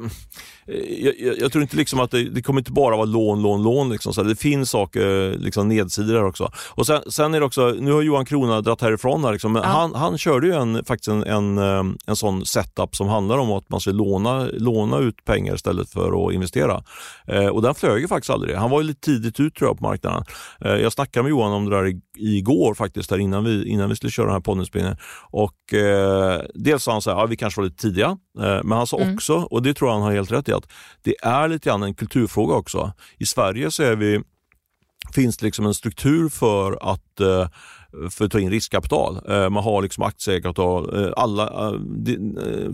jag, jag, jag tror inte liksom att det, det kommer inte bara vara lån, lån, lån. Liksom. Så här, det finns saker, liksom nedsidor där också. Och sen, sen är det också, nu har Johan Krona dratt härifrån här, liksom, men Ja. han, han körde ju en, faktiskt en, en, eh, en sån setup som handlar om att man ska låna, låna ut pengar istället för att investera. Eh, och den flög ju faktiskt aldrig. Han var ju lite tidigt ut tror jag på marknaden. Eh, jag snackade med Johan om det där igår faktiskt, där innan, vi, innan vi skulle köra den här poddinspelningen. Och eh, dels sa han så här, ja, vi kanske var lite tidiga, eh, men han sa Mm. också, och det tror jag han har helt rätt i, att det är lite grann en kulturfråga också. I Sverige så är vi, finns det liksom en struktur för att eh, för att ta in riskkapital. Eh, Man har liksom aktieägarkapital. Eh, Alla,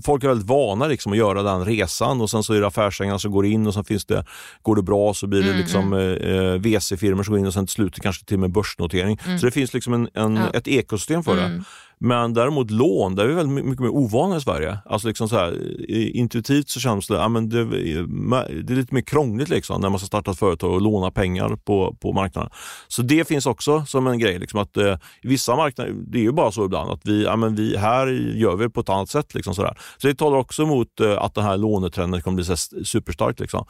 folk är väldigt vana liksom att göra den resan och sen så är det affärsägarna som går in och sen finns det, går det bra så blir det Mm, liksom eh, VC-firmor som går in och sen till slut kanske till och med börsnotering. Så det finns liksom en, en, Ja. ett ekosystem för det. Mm. Men däremot lån, där är vi väldigt my- mycket mer ovana i Sverige. Alltså liksom så här, intuitivt så känns det, ja, men det, det är lite mer krångligt liksom, när man ska starta ett företag och låna pengar på, på marknaden. Så det finns också som en grej. Liksom, att, eh, I vissa marknader, det är ju bara så ibland, att vi, ja, men vi, här gör vi på ett annat sätt. Liksom, så, där. så det talar också emot eh, att den här lånetrenden kommer bli så superstark. Liksom.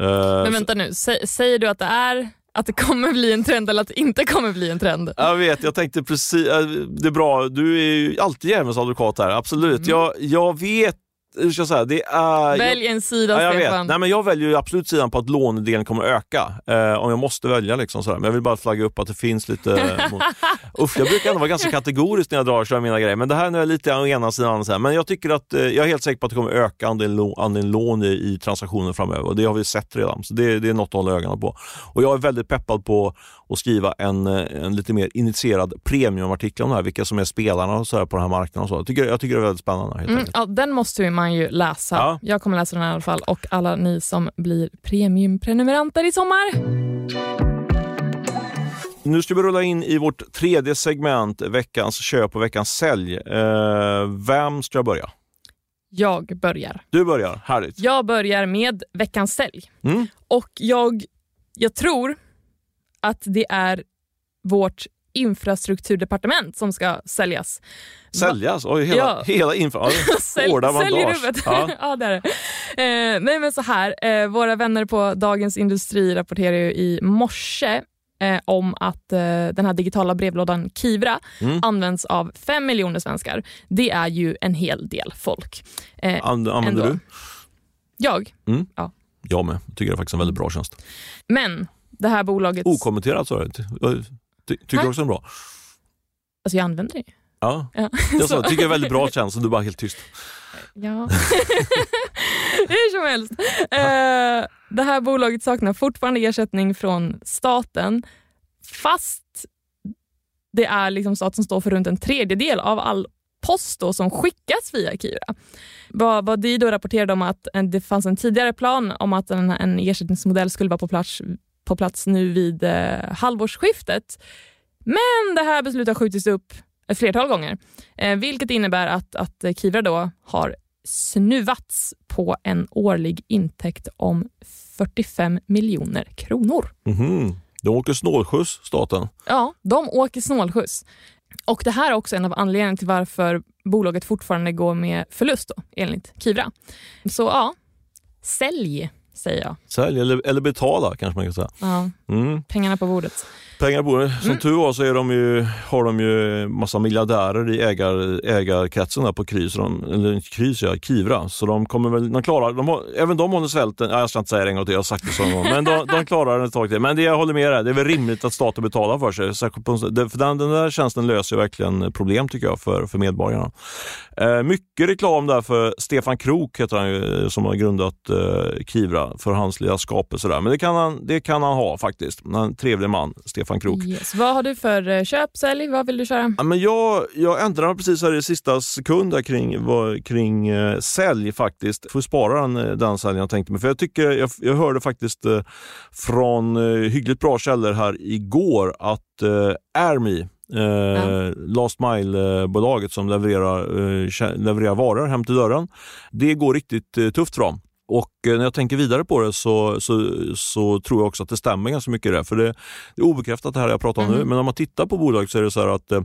Eh, Men vänta nu, Sä, säger du att det är att det kommer bli en trend eller att det inte kommer bli en trend? Jag vet, jag tänkte precis, äh, det är bra, du är ju alltid djävulens advokat här, absolut. Jag, jag vet, hur ska jag säga, det är... Välj en sida Ja, jag vet. Stefan. Nej, men jag väljer ju absolut sidan på att lånedelen kommer öka. Eh, om jag måste välja. Liksom, sådär. Men jag vill bara flagga upp att det finns lite... Usch, jag brukar ändå vara ganska kategorisk när jag drar kör mina grejer. Men det här nu är lite å ena sidan. sidan. Men jag tycker att eh, jag är helt säker på att det kommer öka andelen, lån- andelen lån i, i transaktioner framöver. Och det har vi sett redan. Så det, det är något att hålla ögonen på. Och jag är väldigt peppad på att skriva en, eh, en lite mer initierad premiumartikel om det här. Vilka som är spelarna och så här på den här marknaden. Och så. Jag, tycker, jag tycker det är väldigt spännande. Helt Mm, ja, den måste man ju läsa. Ja. Jag kommer läsa den i alla fall och alla ni som blir premiumprenumeranter i sommar. Nu ska vi rulla in i vårt tredje segment, veckans köp och veckans sälj. Eh, vem ska börja? Jag börjar. Du börjar, härligt. Jag börjar med veckans sälj. Mm. Och jag, jag tror att det är vårt infrastrukturdepartement som ska säljas. Säljas? Oj, hela, Ja. hela info. Ja, Sälj, Hårda sälj rubbet. Ja. Ja. det är det. Eh, nej men så här, eh, våra vänner på Dagens Industri rapporterar i morse eh, om att eh, den här digitala brevlådan Kivra Mm. används av fem miljoner svenskar. Det är ju en hel del folk. Eh, An- Använder ändå. du? Jag. Jag med. Jag tycker det är faktiskt en väldigt bra tjänst. Men det här bolaget... Okommenterat sa du. Ty- ty- Tycker du också är bra? Alltså jag använder det. Ja. Ja. Jag sa, tycker det är väldigt bra tjänst och du är bara helt tyst. Ja. Hur som helst. Eh, det här bolaget saknar fortfarande ersättning från staten fast det är liksom staten som står för runt en tredjedel av all post som skickas via Kivra. Vad, vad rapporterade om att det fanns en tidigare plan om att en, en ersättningsmodell skulle vara på plats, på plats nu vid eh, halvårsskiftet. Men det här beslutet har skjutits upp ett flertal gånger. Eh, vilket innebär att, att eh, Kivra då har snuvats på en årlig intäkt om 45 miljoner kronor. Mhm. De åker snålskjuts, staten. Ja, de åker snålskjuts. Och Det här är också en av anledningarna till varför bolaget fortfarande går med förlust då, enligt Kivra. Så ja, sälj säger jag. Sälj eller, eller betala kanske man kan säga. Ja, Mm. pengarna på bordet. Pengar på det. Som Mm. tur var så är de ju, har de ju massa miljardärer i ägar, ägarkretsen där på Kry, så de, eller inte så jag, Kivra. Så de kommer väl, de klarar, de har, även de håller svälten, ja, jag ska inte säga det en gång till, jag har sagt det så gång, men de, de klarar det ett tag till. Men det, jag håller med dig, det är väl rimligt att staten betalar för sig. För den, den där tjänsten löser verkligen problem tycker jag för, för medborgarna. Eh, mycket reklam där för Stefan Krook heter han ju, eh, som har grundat eh, Kivra för hans lilla skapelse där. Men det kan han, det kan han ha faktiskt. Han är En trevlig man, Stefan Krook. Yes. Vad har du för eh, köp, sälj? Vad vill du köra? Ja, men jag, jag ändrade precis här i sista sekund kring, kring eh, sälj faktiskt. Får spara den, eh, den säljen jag tänkte mig. För jag, tycker, jag, jag hörde faktiskt eh, från eh, hyggligt bra källor här igår att eh, Airme Eh, Last Mile-bolaget som levererar, eh, levererar varor hem till dörren. Det går riktigt eh, tufft för dem. Och eh, när jag tänker vidare på det så, så, så tror jag också att det stämmer ganska mycket det. För det, det är obekräftat det här jag pratar om mm. nu, men om man tittar på bolaget så är det så att eh,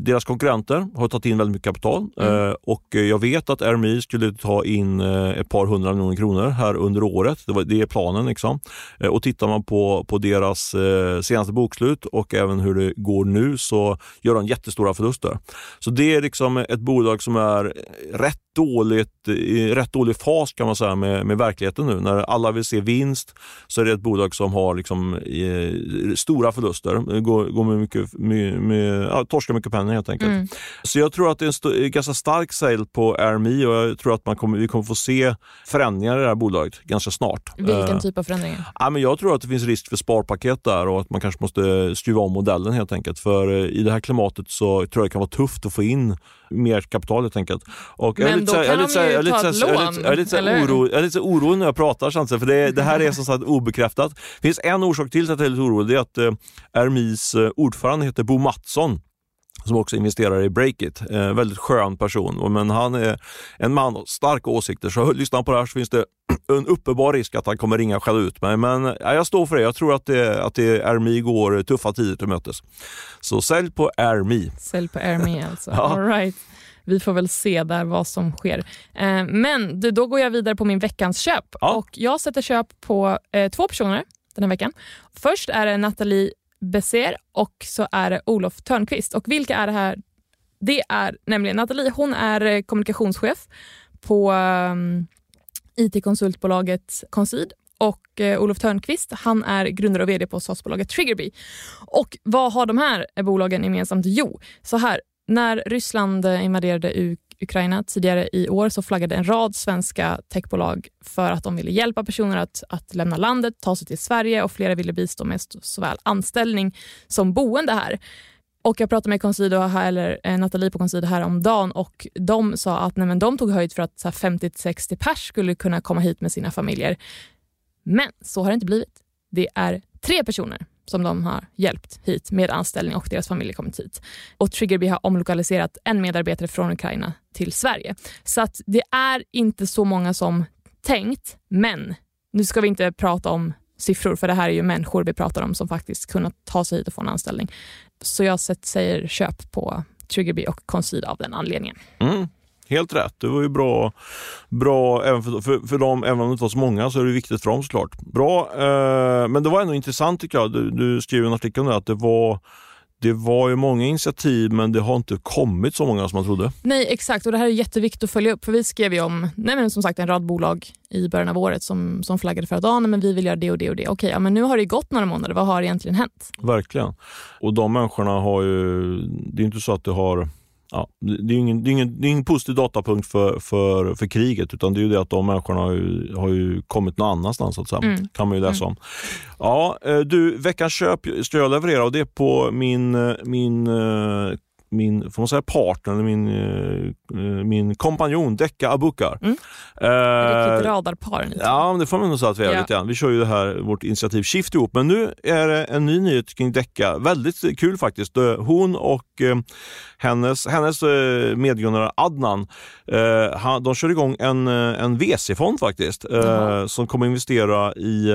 deras konkurrenter har tagit in väldigt mycket kapital mm. eh, och jag vet att RMI skulle ta in eh, ett par hundra miljoner kronor här under året. Det, var, det är planen. Liksom. Eh, och tittar man på, på deras eh, senaste bokslut och även hur det går nu så gör de jättestora förluster. Så det är liksom ett bolag som är rätt dåligt, i rätt dålig fas kan man säga med, med verkligheten nu. När alla vill se vinst så är det ett bolag som har liksom, eh, stora förluster, går, går med mycket, med, med, ja, torskar mycket pengar helt enkelt. Mm. Så jag tror att det är en ganska stark sale på RMI och jag tror att man kommer, vi kommer få se förändringar i det här bolaget ganska snart. Vilken uh, typ av förändringar? Ja, men jag tror att det finns risk för sparpaket där och att man kanske måste skruva om modellen helt enkelt. För uh, i det här klimatet så tror jag det kan vara tufft att få in mer kapital helt enkelt. Och men då kan de ju ta ett lån, Jag är lite jag är lite orolig när jag pratar, för det, det här är som sagt obekräftat. Det finns en orsak till att jag är lite orolig, det är att eh, RMIs eh, ordförande heter Bo Mattsson som också investerar i Breakit. Eh, väldigt skön person, men han är en man med starka åsikter. Så lyssnar han på det här så finns det en uppenbar risk att han kommer ringa och skälla ut mig. Men ja, jag står för det. Jag tror att, det, att det RMI går tuffa tider till mötes. Så sälj på RMI. Sälj på RMI alltså. ja. All right. Vi får väl se där vad som sker. Eh, men du, då går jag vidare på min veckans köp. Ja. Och Jag sätter köp på eh, två personer den här veckan. Först är det Nathalie Besser och så är det Olof Törnqvist. Och vilka är det här? Det är nämligen Nathalie, hon är eh, kommunikationschef på um, IT-konsultbolaget Consid och eh, Olof Törnqvist han är grundare och vd på SAS-bolaget Triggerbee. Och vad har de här bolagen gemensamt? Jo, så här, när Ryssland eh, invaderade Ukraina tidigare i år så flaggade en rad svenska techbolag för att de ville hjälpa personer att, att lämna landet, ta sig till Sverige och flera ville bistå med såväl anställning som boende här. Och Jag pratade med Consido här, eller eh, Nathalie på Consido här om dagen och de sa att nej, men de tog höjd för att 50-60 pers skulle kunna komma hit med sina familjer. Men så har det inte blivit. Det är tre personer som de har hjälpt hit med anställning och deras familjer kommit hit. Och Triggerbee har omlokaliserat en medarbetare från Ukraina till Sverige. Så att det är inte så många som tänkt, men nu ska vi inte prata om siffror för det här är ju människor vi pratar om som faktiskt kunnat ta sig hit och få en anställning. Så jag säger köp på Triggerbee och Concede av den anledningen. Mm. Helt rätt. Det var ju bra, bra även för, för, för dem, även om det inte var så många så är det viktigt för dem såklart. Bra, eh, men det var ändå intressant tycker jag. Du, du skrev en artikel om det, att det var det var ju många initiativ men det har inte kommit så många som man trodde. Nej exakt och det här är jätteviktigt att följa upp för vi skrev ju om nej, men som sagt en rad bolag i början av året som, som flaggade för att ah, nej, men vi vill göra det och det och det. Okej, ja, men nu har det gått några månader. Vad har egentligen hänt? Verkligen. Och de människorna har ju, det är inte så att det har ja, det, är ingen, det, är ingen, det är ingen positiv datapunkt för, för, för kriget utan det är ju det att de människorna har ju, har ju kommit någon annanstans. Så att säga. Mm. kan man ju läsa mm. om. Ja, eh, du, veckans köp ska jag leverera och det är på min, eh, min eh, min får man säga partner, min, uh, min kompanjon Decca Abukar. Mm. Uh, Riktigt radarpar. Ja, det får man nog säga att vi är ja. lite grann. Vi kör ju det här, vårt initiativ Shift ihop, men nu är det en ny nyhet kring Decca. Väldigt kul faktiskt. Hon och uh, hennes, hennes medgrundare Adnan, de kör igång en, en VC-fond faktiskt, mm. som kommer investera i,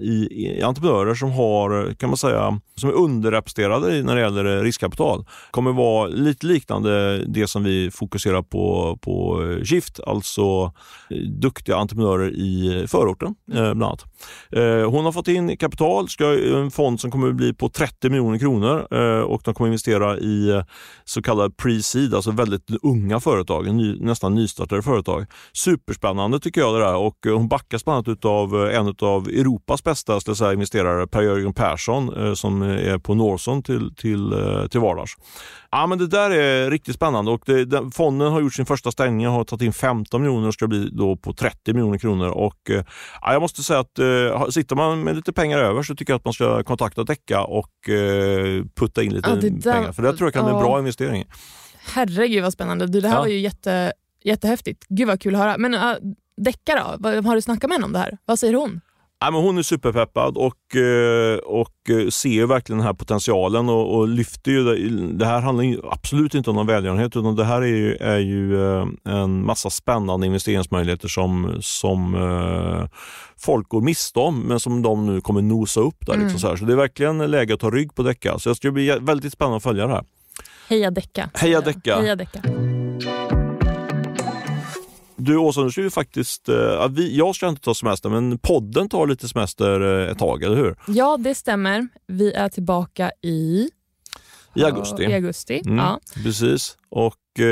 i, i, entreprenörer som har, kan man säga, som är underrepresenterade när det gäller riskkapital kommer vara lite liknande det som vi fokuserar på på eh, Shift, alltså eh, duktiga entreprenörer i förorten eh, bland annat. Eh, hon har fått in kapital, ska eh, en fond som kommer att bli på 30 miljoner kronor och de kommer investera i så kallade pre-seed, alltså väldigt unga företag, ny, nästan nystartade företag. Superspännande tycker jag det där och hon backas bland annat av en av Europas bästa säga, investerare, Per-Jörgen Persson som är på Norson till, till, till vardags. Ja, men det där är riktigt spännande och det, den, fonden har gjort sin första stängning och har tagit in 15 miljoner och ska bli då på 30 miljoner kronor. Och, eh, ja, jag måste säga att eh, sitter man med lite pengar över så tycker jag att man ska kontakta Däcka och eh, putta in lite ja, där, pengar. För det tror jag kan bli en bra investering. Herregud vad spännande. Du, det här ja. var ju jätte, jättehäftigt. Gud vad kul att höra. Men uh, Däcka då? Har du snackat med henne om det här? Vad säger hon? Ja, men hon är superpeppad och, eh, och eh, ser verkligen den här potentialen och, och lyfter ju det. det här handlar absolut inte om någon välgörenhet utan det här är ju, är ju eh, en massa spännande investeringsmöjligheter som, som folk går miste om men som de nu kommer nosa upp. Där, liksom mm. liksom så, här. så det är verkligen läge att ta rygg på Däcka. Så det ska bli väldigt spännande att följa det här. Heja Däcka. Heja Däcka. Heja Däcka. Du Åsa, nu ska vi faktiskt, äh, vi, jag ska inte ta semester men podden tar lite semester äh, ett tag, eller hur? Ja, det stämmer. Vi är tillbaka i i augusti. I augusti, mm, ja. Precis. Och eh,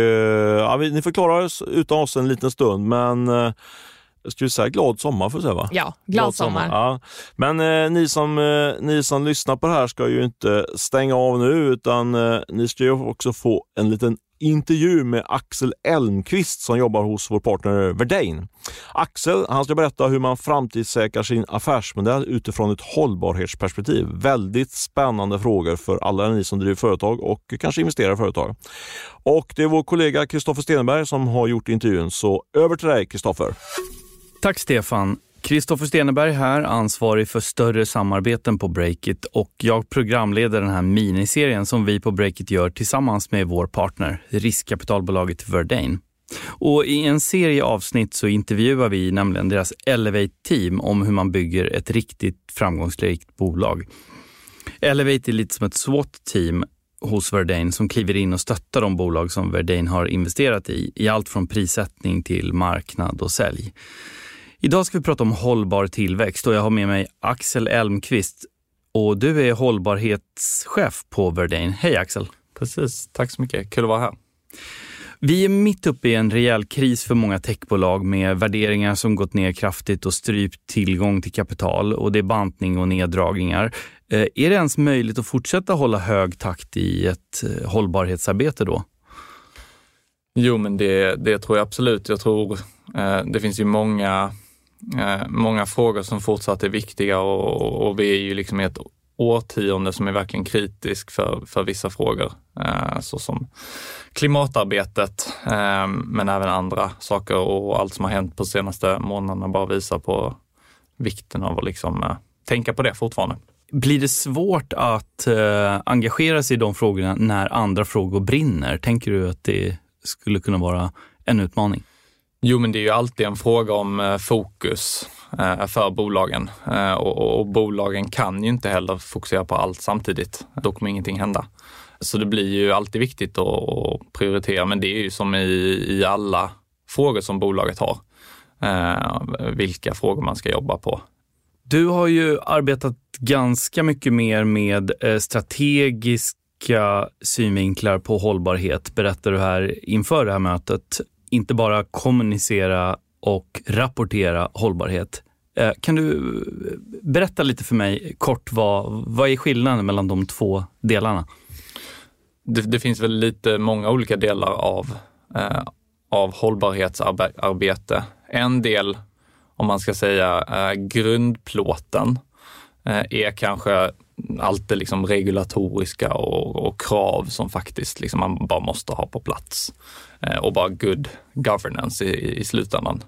ja, vi, Ni får klara oss utan oss en liten stund, men eh, ska vi säga glad sommar får säga va? Ja, glad, glad sommar. sommar. Ja. Men eh, ni, som, eh, ni som lyssnar på det här ska ju inte stänga av nu utan eh, ni ska ju också få en liten intervju med Axel Elmqvist som jobbar hos vår partner Verdane. Axel han ska berätta hur man framtidssäkrar sin affärsmodell utifrån ett hållbarhetsperspektiv. Väldigt spännande frågor för alla ni som driver företag och kanske investerar i företag. Och Det är vår kollega Kristoffer Stenberg som har gjort intervjun, så över till dig Kristoffer. Tack Stefan. Kristoffer Steneberg här, ansvarig för större samarbeten på Breakit och jag programleder den här miniserien som vi på Breakit gör tillsammans med vår partner, riskkapitalbolaget Verdane. Och I en serie avsnitt så intervjuar vi nämligen deras Elevate-team om hur man bygger ett riktigt framgångsrikt bolag. Elevate är lite som ett SWAT-team hos Verdane som kliver in och stöttar de bolag som Verdane har investerat i, i allt från prissättning till marknad och sälj. Idag ska vi prata om hållbar tillväxt och jag har med mig Axel Elmqvist och du är hållbarhetschef på Verdane. Hej Axel! Precis, tack så mycket. Kul att vara här. Vi är mitt uppe i en rejäl kris för många techbolag med värderingar som gått ner kraftigt och strypt tillgång till kapital och det är bantning och neddragningar. Eh, är det ens möjligt att fortsätta hålla hög takt i ett eh, hållbarhetsarbete då? Jo, men det, det tror jag absolut. Jag tror eh, det finns ju många Eh, många frågor som fortsatt är viktiga och, och, vi är ju liksom i ett årtionde som är verkligen kritisk för, för vissa frågor, eh, såsom klimatarbetet, eh, men även andra saker och allt som har hänt på senaste månaderna bara visar på vikten av att liksom, eh, tänka på det fortfarande. Blir det svårt att eh, engagera sig i de frågorna när andra frågor brinner? Tänker du att det skulle kunna vara en utmaning? Jo, men det är ju alltid en fråga om eh, fokus eh, för bolagen eh, och, och, bolagen kan ju inte heller fokusera på allt samtidigt. Då kommer ingenting hända. Så det blir ju alltid viktigt att prioritera, men det är ju som i, i alla frågor som bolaget har. vilka frågor man ska jobba på. Du har ju arbetat ganska mycket mer med strategiska synvinklar på hållbarhet, berättar du här inför det här mötet inte bara kommunicera och rapportera hållbarhet. Eh, kan du eh, berätta lite för mig kort, vad, vad är skillnaden mellan de två delarna? Det, det finns väl lite många olika delar av, eh, av hållbarhetsarbete. En del, om man ska säga eh, grundplåten, eh, är kanske allt det liksom regulatoriska och, och, krav som faktiskt liksom man bara måste ha på plats. Eh, och bara good governance i, i slutändan.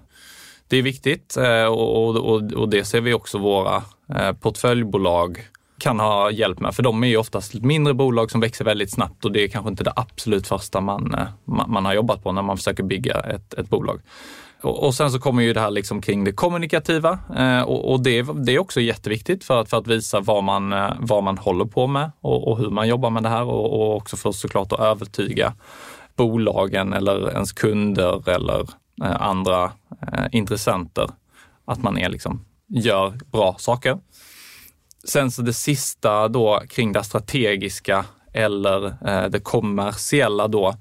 Det är viktigt eh, och, och, och det ser vi också våra eh, portföljbolag kan ha hjälp med, för de är ju oftast mindre bolag som växer väldigt snabbt och det är kanske inte det absolut första man, eh, man har jobbat på när man försöker bygga ett, ett bolag. Och, sen så kommer ju det här liksom kring det kommunikativa eh, och, och det, det, är också jätteviktigt för att, för att visa vad man, eh, vad man håller på med och, och hur man jobbar med det här och, och också för såklart att övertyga bolagen eller ens kunder eller eh, andra eh, intressenter att man är liksom, gör bra saker. Sen så det sista då kring det strategiska eller eh, det kommersiella då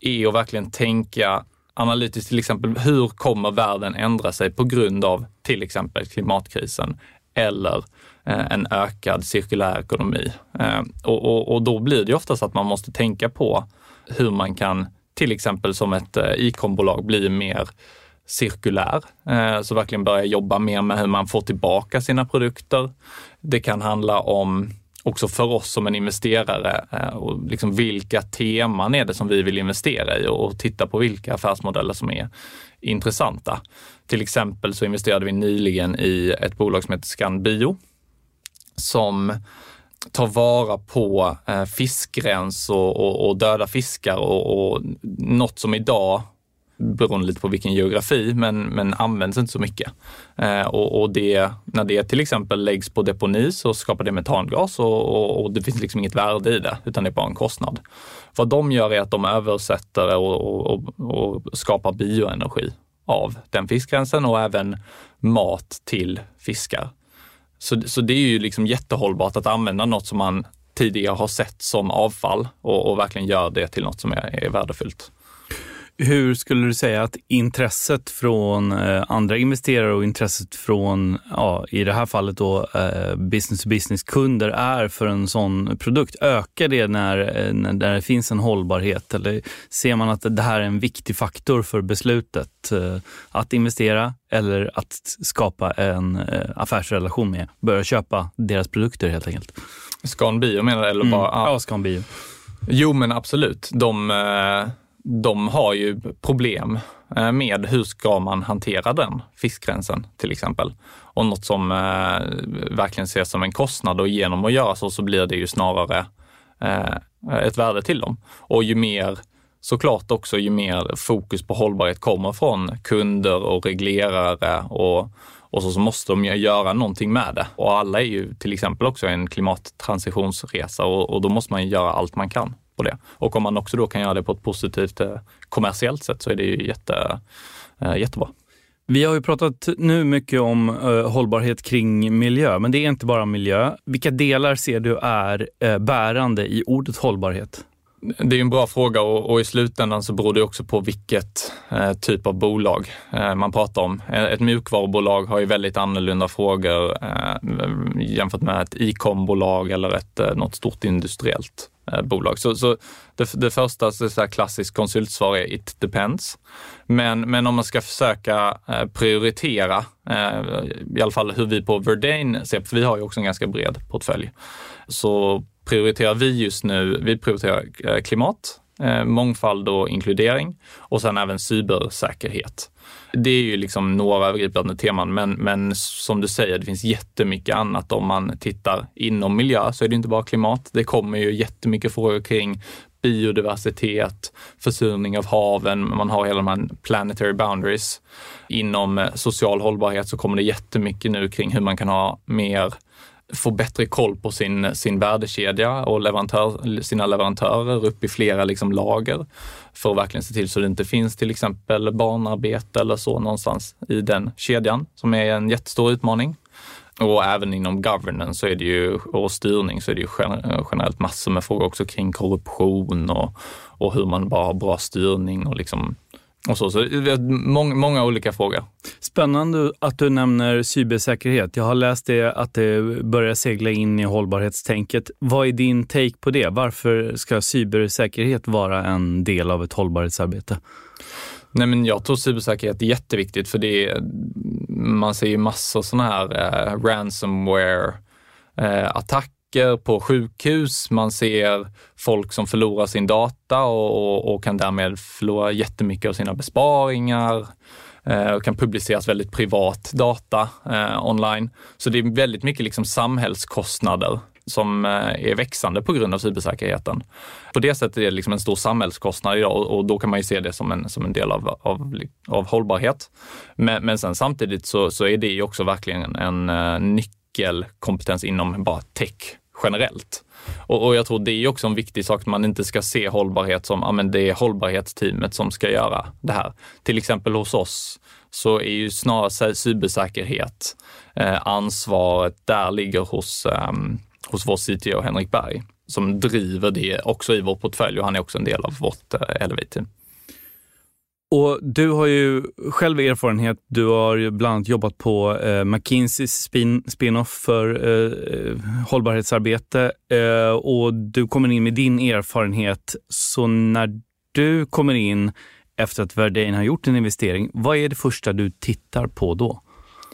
är att verkligen tänka analytiskt till exempel, hur kommer världen ändra sig på grund av till exempel klimatkrisen eller eh, en ökad cirkulär ekonomi? Eh, och, och, och då blir det oftast att man måste tänka på hur man kan, till exempel som ett eh, e-combolag, bli mer cirkulär. Eh, så verkligen börja jobba mer med hur man får tillbaka sina produkter. Det kan handla om också för oss som en investerare eh, och liksom vilka teman är det som vi vill investera i och titta på vilka affärsmodeller som är intressanta. Till exempel så investerade vi nyligen i ett bolag som heter Scanbio som tar vara på eh, fiskrens och, och, och, döda fiskar och, och något som idag beroende lite på vilken geografi, men, men används inte så mycket. Eh, och, och det, när det till exempel läggs på deponi så skapar det metangas och, och, och, det finns liksom inget värde i det, utan det är bara en kostnad. Vad de gör är att de översätter och, och skapar bioenergi av den fiskgränsen och även mat till fiskar. Så, så det är ju liksom jättehållbart att använda något som man tidigare har sett som avfall och, och verkligen gör det till något som är, är värdefullt. Hur skulle du säga att intresset från eh, andra investerare och intresset från, ja, i det här fallet då, eh, business to business-kunder är för en sån produkt? Ökar det när, eh, när det finns en hållbarhet eller ser man att det här är en viktig faktor för beslutet att investera eller att skapa en affärsrelation med, börja köpa deras produkter helt enkelt? Scan Bio menar du? Eller bara, mm. Ja, Scan Bio. Jo, men absolut. De de har ju problem eh, med hur ska man hantera den fiskgränsen till exempel. Och något som eh, verkligen ses som en kostnad och genom att göra så så blir det ju snarare eh, ett värde till dem. Och ju mer såklart också ju mer fokus på hållbarhet kommer från kunder och reglerare och, och så, så måste de göra någonting med det. Och alla är ju till exempel också en klimattransitionsresa och, och då måste man göra allt man kan på det. Och om man också då kan göra det på ett positivt eh, kommersiellt sätt så är det ju jätte, eh, jättebra. Vi har ju pratat nu mycket om uh, hållbarhet kring miljö, men det är inte bara miljö. Vilka delar ser du är bärande i ordet hållbarhet? Det är en bra fråga och, och, i slutändan så beror det också på vilket eh, typ av bolag eh, man pratar om. Ett mjukvarubolag har ju väldigt annorlunda frågor eh, jämfört med ett e-com-bolag eller ett, något stort industriellt Eh, Eh, bolag. Så, så det, det, första så så klassiskt konsultsvar är it depends. Men, men om man ska försöka eh, prioritera, eh, i alla fall hur vi på Verdane ser, för vi har ju också en ganska bred portfölj, så prioriterar vi just nu, vi prioriterar klimat, mångfald och inkludering och sen även cybersäkerhet. Det är ju liksom några övergripande teman, men, men som du säger, det finns jättemycket annat. Om man tittar inom miljö så är det inte bara klimat. Det kommer ju jättemycket frågor kring biodiversitet, försurning av haven, man har hela de här planetary boundaries. Inom social hållbarhet så kommer det jättemycket nu kring hur man kan ha mer få bättre koll på sin, sin värdekedja och leverantör, sina leverantörer upp i flera liksom lager för att verkligen se till så det inte finns till exempel barnarbete eller så någonstans i den kedjan som är en jättestor utmaning. Och även inom governance så är det ju, och styrning så är det ju generellt massor med frågor också kring korruption och, och hur man bara har bra styrning och liksom och så, så många, många olika frågor. Spännande att du nämner cybersäkerhet. Jag har läst det att det börjar segla in i hållbarhetstänket. Vad är din take på det? Varför ska cybersäkerhet vara en del av ett hållbarhetsarbete? Nej, men jag tror cybersäkerhet är jätteviktigt för det är, man ser ju massor sådana här eh, ransomware eh, attacker attacker på sjukhus, man ser folk som förlorar sin data och, och, och kan därmed förlora jättemycket av sina besparingar eh, och kan publiceras väldigt privat data eh, online. Så det är väldigt mycket liksom samhällskostnader som eh, är växande på grund av cybersäkerheten. På det sättet är det liksom en stor samhällskostnad idag och då kan man ju se det som en, som en del av, av, av hållbarhet. Men, men sen samtidigt så, så är det ju också verkligen en, en eh, nyckelkompetens inom bara tech generellt. Och, och, jag tror det är också en viktig sak, att man inte ska se hållbarhet som, ja men det är hållbarhetsteamet som ska göra det här. Till exempel hos oss så är ju snarare cybersäkerhet eh, ansvaret där ligger hos, eh, hos vår CTO Henrik Berg som driver det också i vår portfölj och han är också en del av vårt eh, LV-team. Och Du har ju själv erfarenhet. Du har ju bland annat jobbat på eh, McKinseys spin, spin-off för eh, hållbarhetsarbete eh, och du kommer in med din erfarenhet. Så när du kommer in efter att Verdane har gjort en investering, vad är det första du tittar på då?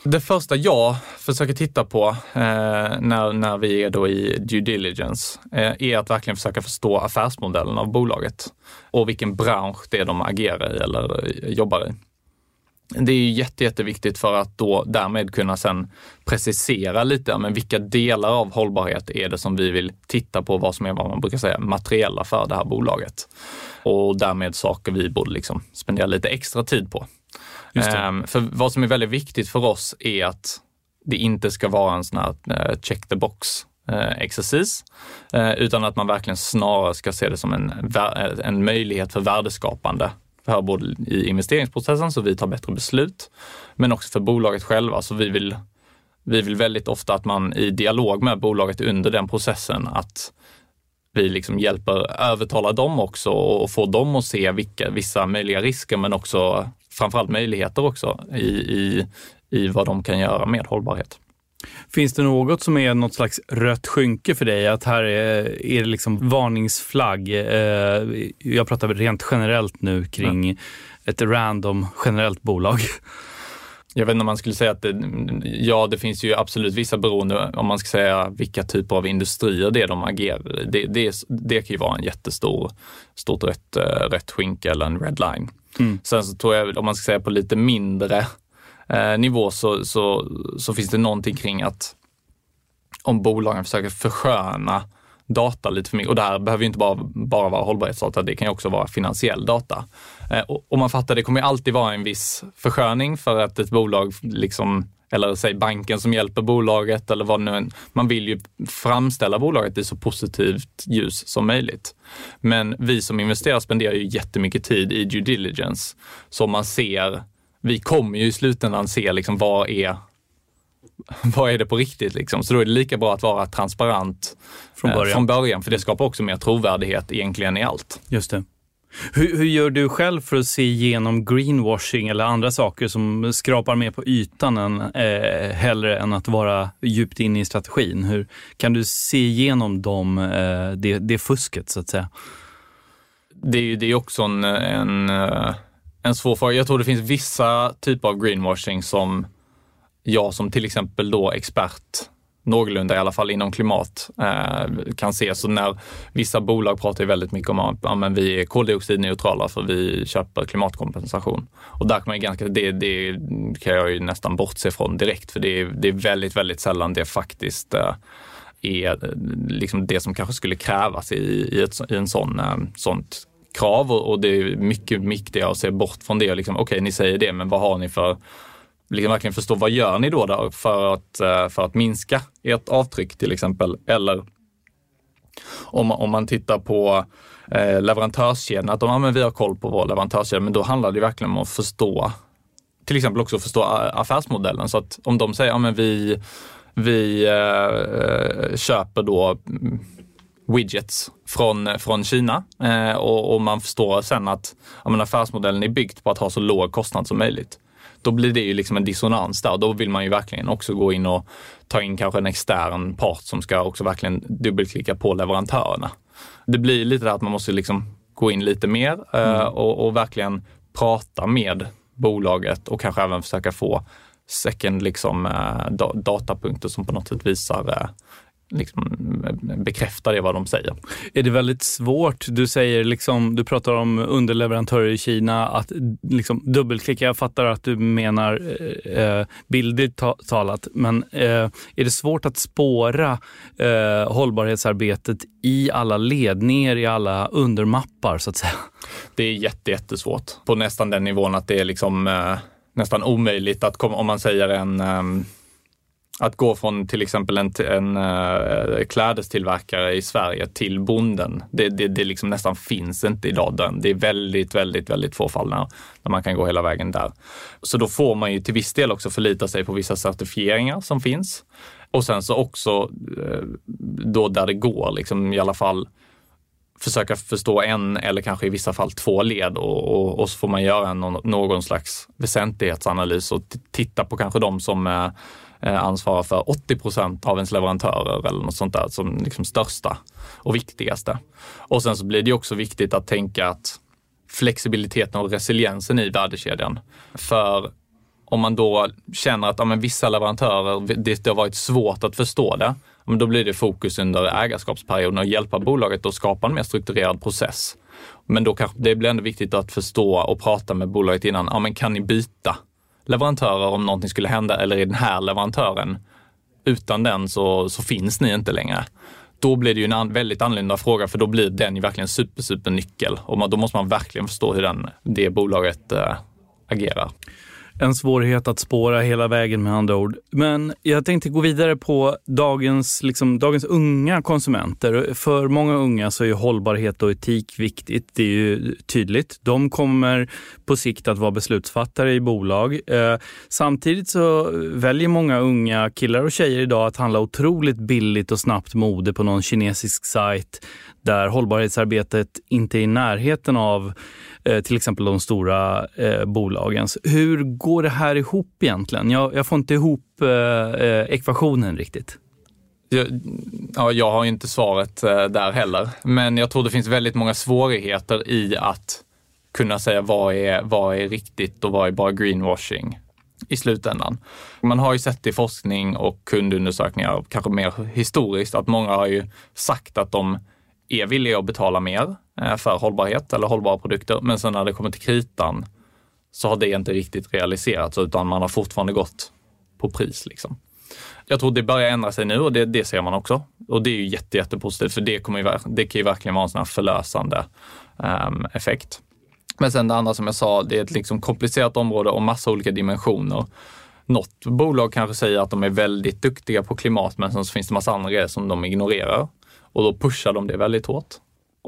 Det första jag försöker titta på eh, när, när vi är då i due diligence eh, är att verkligen försöka förstå affärsmodellen av bolaget och vilken bransch det är de agerar i eller eh, jobbar i. Det är ju jätte, jätteviktigt för att då därmed kunna sen precisera lite, men vilka delar av hållbarhet är det som vi vill titta på, vad som är vad man brukar säga materiella för det här bolaget. Och därmed saker vi borde liksom spendera lite extra tid på. Um, för vad som är väldigt viktigt för oss är att det inte ska vara en sån här eh, check the box eh, exercis, eh, utan att man verkligen snarare ska se det som en, en möjlighet för värdeskapande för både i investeringsprocessen så vi tar bättre beslut, men också för bolaget själva. Så vi vill, vi vill väldigt ofta att man i dialog med bolaget under den processen att vi liksom hjälper övertala dem också och får dem att se vilka, vissa möjliga risker men också framförallt möjligheter också i, i, i vad de kan göra med hållbarhet. Finns det något som är något slags rött skynke för dig? Att här är, är det liksom varningsflagg? Eh, jag pratar rent generellt nu kring ett random generellt bolag. Jag vet inte om man skulle säga att det, ja, det finns ju absolut vissa beroende om man ska säga vilka typer av industrier det är de agerar i. Det, det, det kan ju vara en jättestor, stort rött, eh, rött skynke eller en red line. Mm. Sen så tror jag, om man ska säga på lite mindre eh, nivå så, så, så finns det någonting kring att om bolagen försöker försköna data lite för mycket. Och det här behöver ju inte bara, bara vara hållbarhetsdata, det kan ju också vara finansiell data. Eh, och, och, man fattar, det kommer ju alltid vara en viss försköning för att ett bolag, liksom, eller säg banken som hjälper bolaget eller vad nu än, man vill ju framställa bolaget i så positivt ljus som möjligt. Men vi som investerar spenderar ju jättemycket tid i due diligence. Så man ser vi kommer ju i slutändan se liksom vad är vad är det på riktigt liksom? Så då är det lika bra att vara transparent från början, eh, från början för det skapar också mer trovärdighet egentligen i allt. Just det. Hur, hur, gör du själv för att se igenom greenwashing eller andra saker som skrapar mer på ytan än, eh, hellre än att vara djupt inne i strategin? Hur kan du se igenom dem, eh, det, det fusket så att säga? Det är ju det är också en, en eh, en svår fråga. Jag tror det finns vissa typer av greenwashing som jag som till exempel då expert någorlunda i alla fall inom klimat eh, kan se. Så när vissa bolag pratar ju väldigt mycket om att ja, men vi är koldioxidneutrala för vi köper klimatkompensation. Och där kan man ju ganska, det, det kan jag ju nästan bortse från direkt för det är, det är väldigt, väldigt sällan det faktiskt eh, är eh, liksom det som kanske skulle krävas i, i, ett, i en sån, eh, sånt krav och, och det är mycket viktigare att se bort från det. Liksom, Okej, okay, ni säger det, men vad har ni för liksom verkligen förstå vad gör ni då för att, eh, för att minska ert avtryck till exempel? Eller om, om man tittar på eh, leverantörskedjan, att de, ja, men vi har koll på vår leverantörskedja, men då handlar det verkligen om att förstå, till exempel också förstå eh, affärsmodellen. Så att om de säger, ja men vi, vi eh, köper då widgets från, från Kina eh, och, och, man förstår sen att ja, affärsmodellen är byggt på att ha så låg kostnad som möjligt. Då blir det ju liksom en dissonans där. Då vill man ju verkligen också gå in och ta in kanske en extern part som ska också verkligen dubbelklicka på leverantörerna. Det blir lite det att man måste liksom gå in lite mer eh, mm. och, och, verkligen prata med bolaget och kanske även försöka få second liksom, eh, datapunkter som på något sätt visar eh, liksom bekräftar det vad de säger. Är det väldigt svårt, du säger liksom, du pratar om underleverantörer i Kina, att liksom dubbelklicka, jag fattar att du menar eh, eh bildligt talat, men eh, är det svårt att spåra eh, hållbarhetsarbetet i alla led, ner i alla undermappar så att säga? Det är jätte, jättesvårt på nästan den nivån att det är liksom eh, nästan omöjligt att komma, om man säger en um, att gå från till exempel en, en uh, klädestillverkare i Sverige till bonden, det, det, det liksom nästan finns inte idag. Det är väldigt, väldigt, väldigt få fall när, när man kan gå hela vägen där. Så då får man ju till viss del också förlita sig på vissa certifieringar som finns. Och sen så också uh, då där det går, liksom i alla fall försöka förstå en eller kanske i vissa fall två led och, och, och så får man göra någon, någon slags väsentlighetsanalys och titta på kanske de som uh, Eh, ansvarar för 80 procent av ens leverantörer eller något sånt där som liksom största och viktigaste. Och sen så blir det också viktigt att tänka att flexibiliteten och resiliensen i värdekedjan. För om man då känner att ja, men vissa leverantörer, det, det har varit svårt att förstå det, men då blir det fokus under ägarskapsperioden att hjälpa bolaget att skapa en mer strukturerad process. Men då kanske det blir ändå viktigt att förstå och prata med bolaget innan. Ja, men kan ni byta leverantörer om någonting skulle hända eller i den här leverantören, utan den så, så finns ni inte längre. Då blir det ju en väldigt annorlunda fråga för då blir den ju verkligen super, super nyckel och man, då måste man verkligen förstå hur den, det bolaget äh, agerar. En svårighet att spåra hela vägen med andra ord. Men jag tänkte gå vidare på dagens, liksom, dagens unga konsumenter. För många unga så är hållbarhet och etik viktigt. Det är ju tydligt. De kommer på sikt att vara beslutsfattare i bolag. Eh, samtidigt så väljer många unga killar och tjejer idag att handla otroligt billigt och snabbt mode på någon kinesisk sajt där hållbarhetsarbetet inte är i närheten av Eh, till exempel de stora eh, bolagens. Hur går det här ihop egentligen? Jag, jag får inte ihop eh, eh ekvationen riktigt. Jag, ja, jag har inte svaret eh, där heller, men jag tror det finns väldigt många svårigheter i att kunna säga vad är, vad är riktigt och vad är bara greenwashing i slutändan. Man har ju sett i forskning och kundundersökningar, kanske mer historiskt, att många har ju sagt att de är villiga att betala mer Eh, för hållbarhet eller hållbara produkter. Men sen när det kommer till kritan så har det inte riktigt realiserats utan man har fortfarande gått på pris. Liksom. Jag tror det börjar ändra sig nu och det, det ser man också. Och det är ju jätte, jättepositivt för det, kommer det kan ju verkligen vara en sån här förlösande um, effekt. Men sen det andra som jag sa, det är ett liksom komplicerat område och massa olika dimensioner. Något bolag kanske säger att de är väldigt duktiga på klimat men sen så finns det massa andra grejer som de ignorerar. Och då pushar de det väldigt hårt.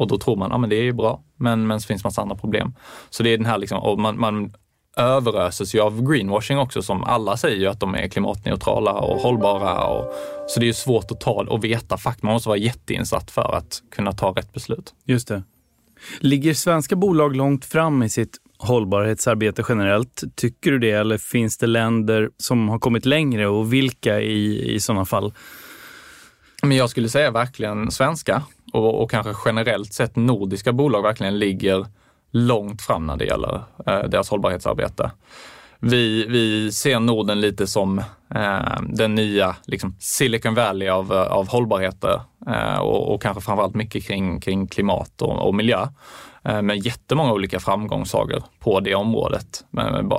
Och då tror man, ja men det är ju bra, men, men så finns massa andra problem. Så det är den här liksom, och man, man överöses ju av greenwashing också som alla säger ju att de är klimatneutrala och hållbara. Och, så det är ju svårt att ta och veta fakta. Man måste vara jätteinsatt för att kunna ta rätt beslut. Just det. Ligger svenska bolag långt fram i sitt hållbarhetsarbete generellt? Tycker du det eller finns det länder som har kommit längre och vilka i, i sådana fall? Men jag skulle säga verkligen svenska och, och kanske generellt sett nordiska bolag verkligen ligger långt fram när det gäller eh, deras hållbarhetsarbete. Vi, vi ser Norden lite som eh, den nya liksom, Silicon Valley av, eh, av hållbarheter eh, och, och kanske framförallt mycket kring, kring klimat och, och miljö. Eh, med jättemånga olika framgångssagor på det området.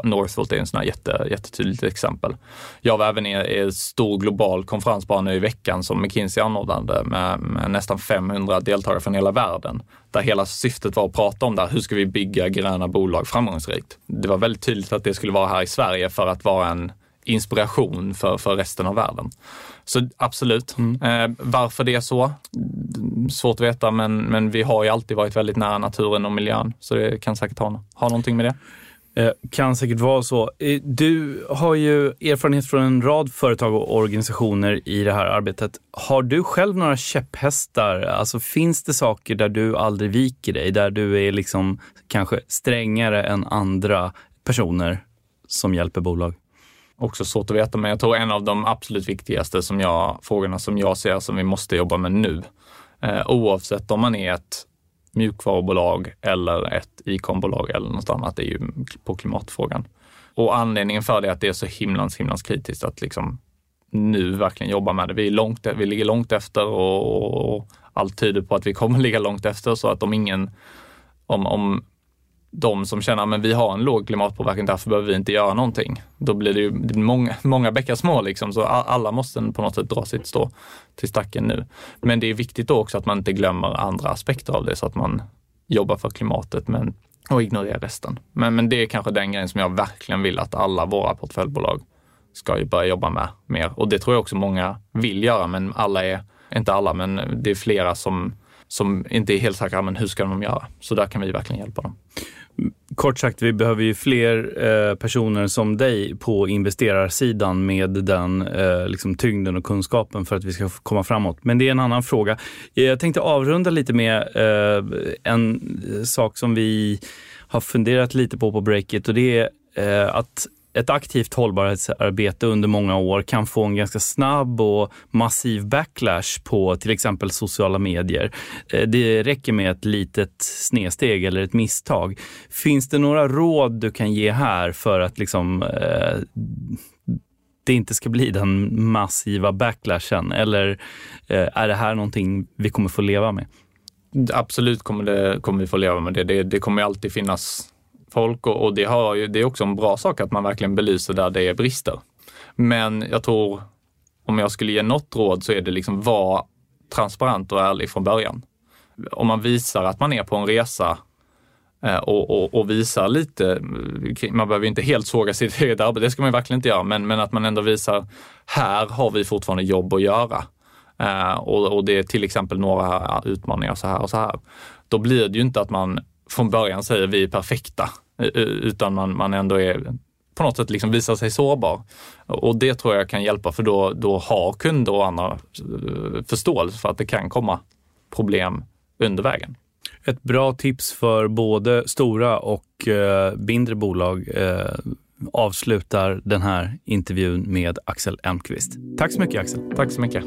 Northvolt är en sån här jätte, jättetydligt exempel. Jag var även i en stor global konferens bara nu i veckan som McKinsey anordnade med, med, nästan 500 deltagare från hela världen. Där hela syftet var att prata om det här, hur ska vi bygga gröna bolag framgångsrikt? Det var väldigt tydligt att det skulle vara här i Sverige för att vara en inspiration för, för resten av världen. Så absolut. Mm. Eh, varför det är så? Svårt att veta, men, men vi har ju alltid varit väldigt nära naturen och miljön, så det kan säkert ha, ha någonting med det. Eh, kan säkert vara så. Eh, du har ju erfarenhet från en rad företag och organisationer i det här arbetet. Har du själv några käpphästar? Alltså finns det saker där du aldrig viker dig? Där du är liksom kanske strängare än andra personer som hjälper bolag? Också svårt att veta, men jag tror en av de absolut viktigaste som jag, frågorna som jag ser som vi måste jobba med nu, eh, oavsett om man är ett mjukvarubolag eller ett e-combolag eller något annat, är ju på klimatfrågan. Och anledningen för det är att det är så himlans, himlans kritiskt att liksom nu verkligen jobba med det. Vi, är långt, vi ligger långt efter och, och allt tyder på att vi kommer ligga långt efter så att om ingen om, om de som känner ah, att vi har en låg klimatpåverkan, därför behöver vi inte göra någonting. Då blir det ju det blir många, många bäckar små, liksom, så alla måste på något sätt dra sitt stå till stacken nu. Men det är viktigt då också att man inte glömmer andra aspekter av det, så att man jobbar för klimatet men, och ignorerar resten. Men, men det är kanske den grejen som jag verkligen vill att alla våra portföljbolag ska ju börja jobba med mer. Och det tror jag också många vill göra, men alla är, inte alla, men det är flera som som inte är helt säkra, ah, men hur ska de göra? Så där kan vi verkligen hjälpa dem. Kort sagt, vi behöver ju fler eh, personer som dig på investerarsidan med den eh, liksom tyngden och kunskapen för att vi ska komma framåt. Men det är en annan fråga. Jag tänkte avrunda lite med eh, en eh, sak som vi har funderat lite på på breaket och det är eh, att ett aktivt hållbarhetsarbete under många år kan få en ganska snabb och massiv backlash på till exempel sociala medier. Eh, det räcker med ett litet snedsteg eller ett misstag. Finns det några råd du kan ge här för att liksom, eh, det inte ska bli den massiva backlashen? Eller eh, är det här någonting vi kommer få leva med? Absolut kommer, det, kommer vi få leva med det. Det, det kommer alltid finnas folk och, och det, har ju, det är också en bra sak att man verkligen belyser där det är brister. Men jag tror, om jag skulle ge något råd så är det liksom var transparent och ärlig från början. Om man visar att man är på en resa eh, och, och, och visar lite, eh, man behöver inte helt såga sitt eget arbete, det ska man verkligen inte göra, men, men att man ändå visar, här har vi fortfarande jobb att göra. Eh, och, och, det är till exempel några utmaningar så här och så här. Då blir det ju inte att man från början säger vi är perfekta, eh, eh, utan man, man ändå är på något sätt liksom visar sig sårbar. Och det tror jag kan hjälpa för då, då har kunder och andra eh, förståelse för att det kan komma problem under vägen. Ett bra tips för både stora och eh, mindre bolag eh, avslutar den här intervjun med Axel Elmqvist. Tack så mycket Axel. Tack så mycket.